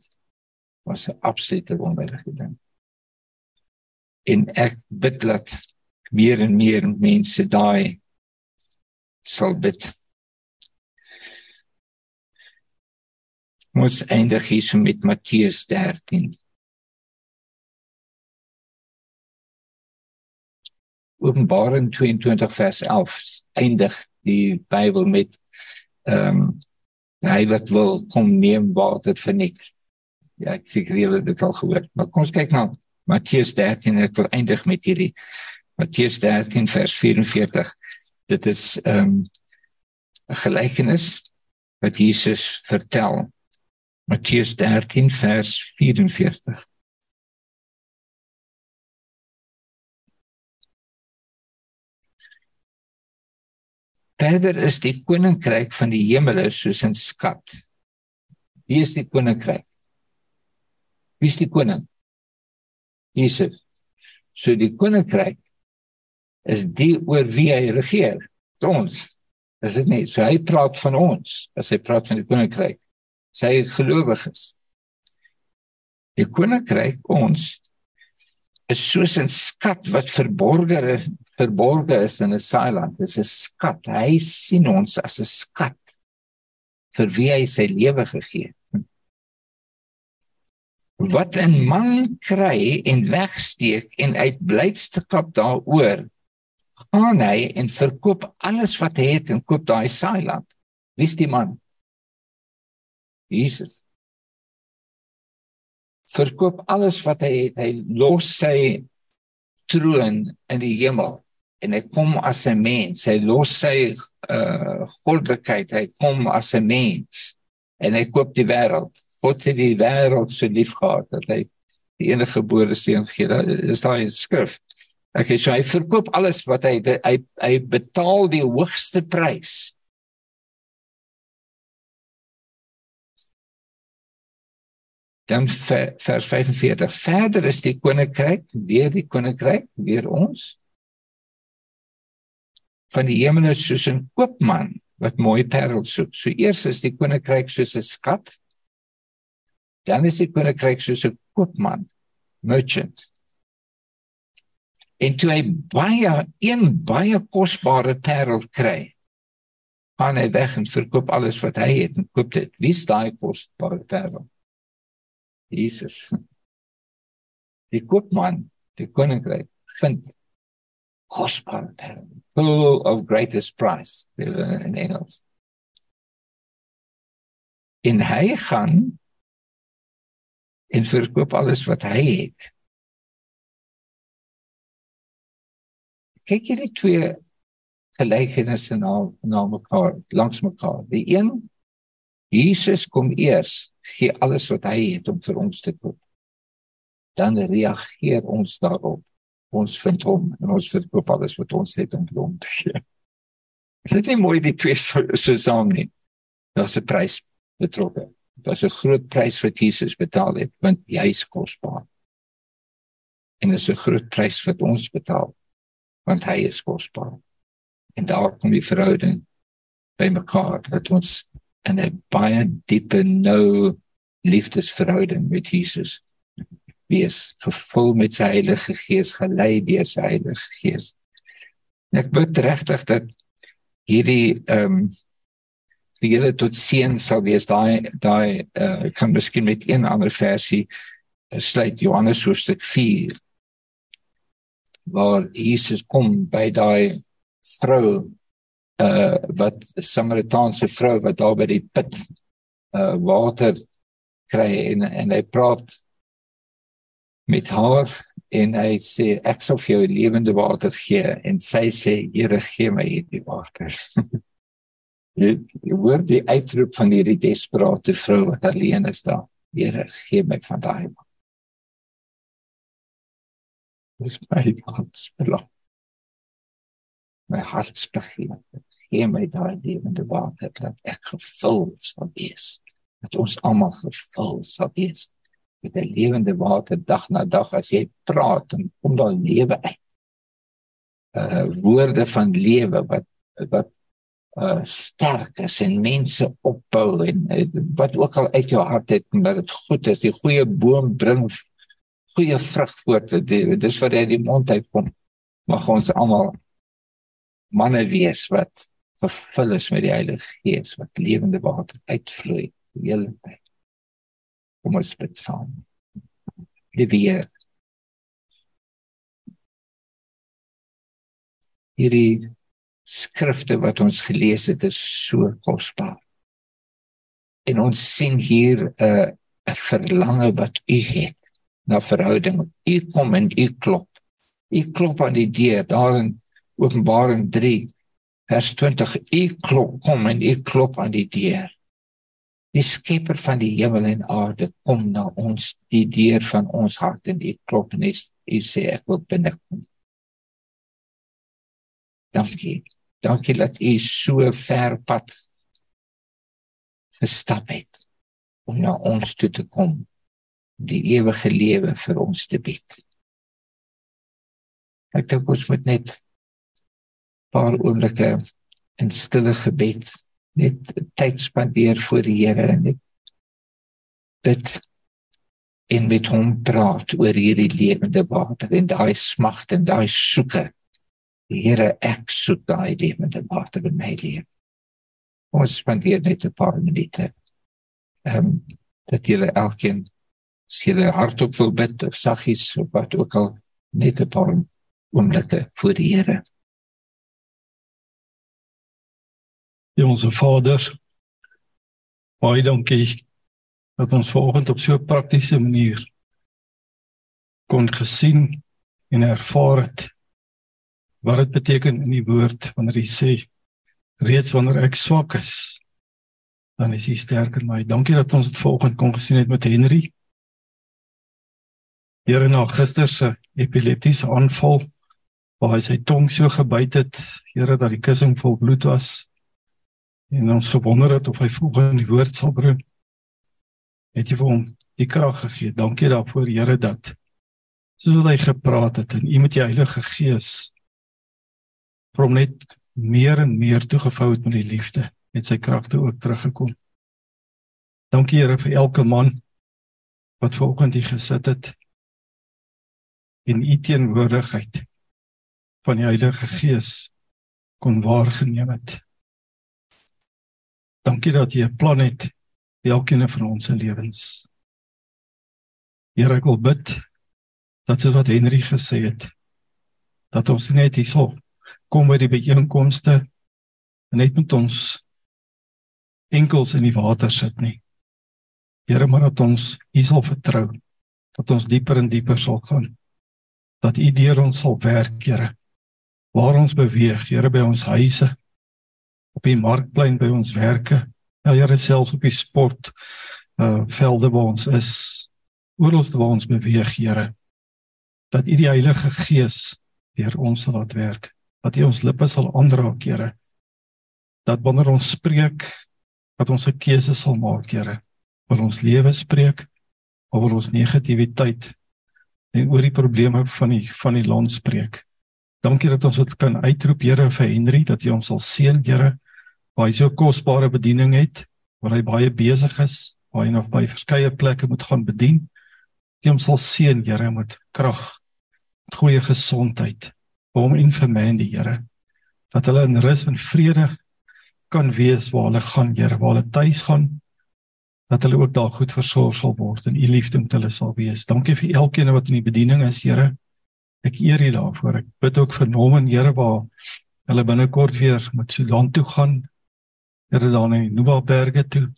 S2: Was 'n absolute wonderlike ding. En ek bid dat meer en meer mense daai sal bid. Ons eindig hier so met Matteus 13. Openbaring 22 vers 11 eindig die Bybel met ehm um, hy wat wil kom neem water vir niks. Ja, ek seker julle het dit al gehoor. Maar kom ons kyk nou Matteus 13 ek wil eindig met hierdie Matteus 13 vers 44. Dit is ehm um, 'n gelykenis wat Jesus vertel. Matteus 13 vers 44. Verder is die koninkryk van die hemele soos 'n skat. Wie is die koninkryk? Wie is die koning? Jesus. So die koninkryk is die oor wie hy regeer. Ons. Is dit nie? So hy praat van ons as hy praat van die koninkryk. Sy gelowiges. Die koninkryk ons is soos 'n skat wat verborge is verborge is in 'n saailand. Dit is 'n skat. Hy sien ons as 'n skat vir wie hy sy lewe gegee het. Wat 'n man kry en wegsteek en uit blydskap daaroor gaan hy en verkoop alles wat hy het en koop daai saailand. Wie's die man? Jesus. Verkoop alles wat hy het. Hy los sy troon in die hemel en hy kom as 'n mens. Hy los sy uh goddelikheid. Hy kom as 'n mens en hy koop die wêreld. God het die wêreld so lief gehad dat hy die enige gebore seun gegee het. Dit is daai skrif. Sê so, hy verkoop alles wat hy hy hy betaal die hoogste prys. Dan vers 45 verder is die koninkryk, weer die koninkryk, weer ons van die hemel is soos 'n koopman wat mooi parels soek. So eers is die koninkryk soos 'n skat. Dan is die koninkryk soos 'n koopman, merchant. En toe hy baie een baie kosbare parel kry, gaan hy weg en verkoop alles wat hy het en koop dit. Wie is daai kosbare parel? Jesus. Die koopman, die koninkryk vind kosbare parel full of greatest price in Engels. En hy gaan en verkoop alles wat hy het. Kyk net twee gelykenisse na na mekaar, langs mekaar. Die een Jesus kom eers, gee alles wat hy het om vir ons te koop. Dan reageer ons daarop ons vind hom en ons verkoop alles wat ons het om hom te gee. Is dit nie mooi die twee so, so saam nie? Daar's 'n prys betrokke. Daar's 'n groot prys wat Jesus betaal het want hy's kosbaar. En dis 'n groot prys wat ons betaal want hy is kosbaar. En daar kom die verhouding by mekaar dat ons in 'n baie diepe nou liefdesverhouding met Jesus wees gevul met sy Heilige Gees gelei deur sy Heilige Gees. Ek bid regtig dat hierdie ehm um, vir julle tot seën sal wees daai daai uh, ek kan miskien met een ander versie uh, sluit Johannes hoofstuk 4 waar Jesus kom by daai vrou uh wat Samaritaanse vrou wat daar by die put uh water kry en en hy praat met haar en hy sê ek sal vir jou lewende water gee en sy sê Here gee my hierdie water. jy hoor die uitroep van hierdie desperate vrou wat alleen is daar. Here gee my van daai water. Dis my hartsbelang. My hartsbegeerte. Gee my daai lewende water dat ek gevul sal wees. Dat ons almal gevul sal wees met 'n lewende water dag na dag as jy praat en kom daar lewe uit. Uh woorde van lewe wat wat uh sterk is en mense opbou en uh, wat ook al uit jou hart het en dat dit goed is. Die goeie boom bring goeie vrug voort. Dis wat uit die mond uitkom. Mag ons almal manne wees wat vervul is met die Heilige Gees wat lewende water uitvloei die hele tyd. Kom ons bid saam. Liewe Heer. Hierdie skrifte wat ons gelees het is so kosbaar. En ons sien hier 'n uh, 'n verlange wat U het na verhouding. U kom en U klop. U klop aan die deur daar in Openbaring 3 vers 20. U klop kom en U klop aan die deur. Die skepper van die hemel en aarde kom na ons die deur van ons hart en die klop en hy sê ek wil binnekom. Dankie. Dankie dat u so ver pad gestap het om na ons toe te kom die ewige lewe vir ons te bied. Ek dink ons moet net paar oomblikke in stille gebed net tyd spandeer voor die Here en net bid en met hom praat oor hierdie lewende water en daai smagt en daai soeke. Die Here ek soek daai lewende water in my lewe. Ons spandeer net 'n paar minute. Ehm um, dat julle elkeen skielik hardop wil bid of saggies of wat ook al net 'n paar oomblikke voor die Here.
S3: Onze Vader, baie dankie dat ons vanoggend op so 'n praktiese manier kon gesien en ervaar het wat dit beteken in die woord wanneer hy sê reeds wanneer ek swak is dan is hy sterk in my. Dankie dat ons dit vanoggend kon gesien het met Henry. Here na gister se epileptiese aanval waar hy sy tong so gebyt het, Here dat die kussing vol bloed was en ons gewonder het of hy volgens die woord sal bring. Het jy vir hom die krag gegee? Dankie daarvoor Here dat soos hy gepraat het en u met die Heilige Gees prom net meer en meer toegevou het met die liefde met sy kragte ook teruggekom. Dankie Here vir elke man wat vanoggend hier gesit het in u teenwoordigheid van die Heilige Gees kon waargeneem het. Dankie dat jy 'n plan het vir elkeen van ons se lewens. Here, ek wil bid dat soos wat Henry gesê het, dat ons net hierso kom by die byeenkomste en net met ons enkels in die water sit nie. Here, maar dat ons U sal vertrou, dat ons dieper en dieper sal gaan. Dat U deur ons sal werk, Here. Waar ons beweeg, Here, by ons huise, op die markplein by ons werke. Ja, Here self op die sport uh velde waar ons is. Oral waar ons beweeg, Here. Dat U die Heilige Gees deur ons sal laat werk. Dat U ons lippe sal aanraak, Here. Dat wanneer ons spreek, dat ons 'n keuse sal maak, Here. Wil ons lewe spreek wil ons negativiteit en oor die probleme van die van die land spreek? Dankie dat ons dit kan uitroep Here vir Henry dat jy hom sal seën Here waar hy so kosbare bediening het, waar hy baie besig is, waar hy nog by verskeie plekke moet gaan bedien. Die hom sal seën, Here, met krag, met goeie gesondheid, vir hom en vir my, die Here, dat hulle in rus en vrede kan wees waar hulle gaan, Here, waar hulle tuis gaan, dat hulle ook daar goed versorg sal word en u liefde met hulle sal wees. Dankie vir elkeen wat in die bediening is, Here. Ek eer U daarvoor. Ek bid ook vir Norman, Here, waar hulle binnekort weer met Sudan toe gaan Here dan in Nubaberge toe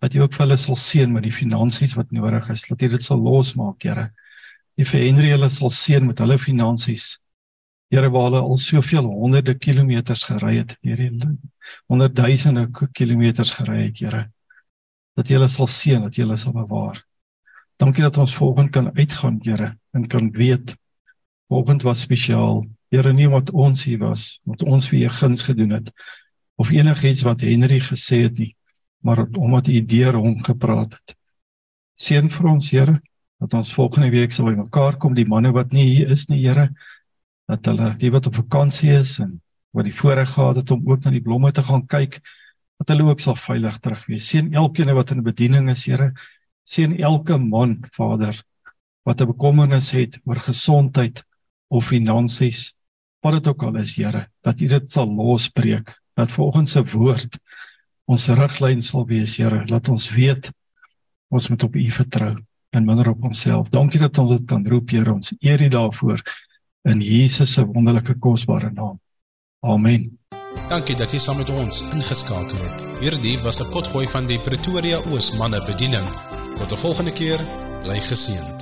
S3: dat jy ook vir hulle sal seën met die finansies wat nodig is, dat jy dit sal losmaak, Here. Jy vir Henry hulle sal seën met hulle finansies. Here, waar hulle al soveel honderde kilometers gery het, Here, honderdduisende kilometers gery het, Here. Dat jy hulle sal seën, dat jy hulle sal bewaar. Dankie dat ons volgende kan uitgaan, Here, en kan weet Vanoggend was spesiaal. Here nie wat ons hier was, wat ons vir u guns gedoen het of enigiets wat Henry gesê het nie, maar omdat u deur hom gepraat het. Seën vir ons Here dat ons volgende week sal bymekaar kom die manne wat nie hier is nie Here dat hulle die wat op vakansie is en wat die voorreg gehad het om ook na die blomme te gaan kyk dat hulle ook sal veilig terug wees. Seën elkeen wat in bediening is Here. Seën elke man Vader wat 'n bekommernis het oor gesondheid of finansies wat dit ook al is Here dat U dit sal losbreek dat volgens se woord ons riglyn sal wees Here. Laat ons weet ons moet op U vertrou en minder op onsself. Dankie dat ons dit kan roep Here. Ons eer U daarvoor in Jesus se wonderlike kosbare naam. Amen.
S1: Dankie dat jy saam met ons ingeskakel het. Hierdie was 'n potgooi van die Pretoria Oos manne bediening. Tot 'n volgende keer. Bly geseën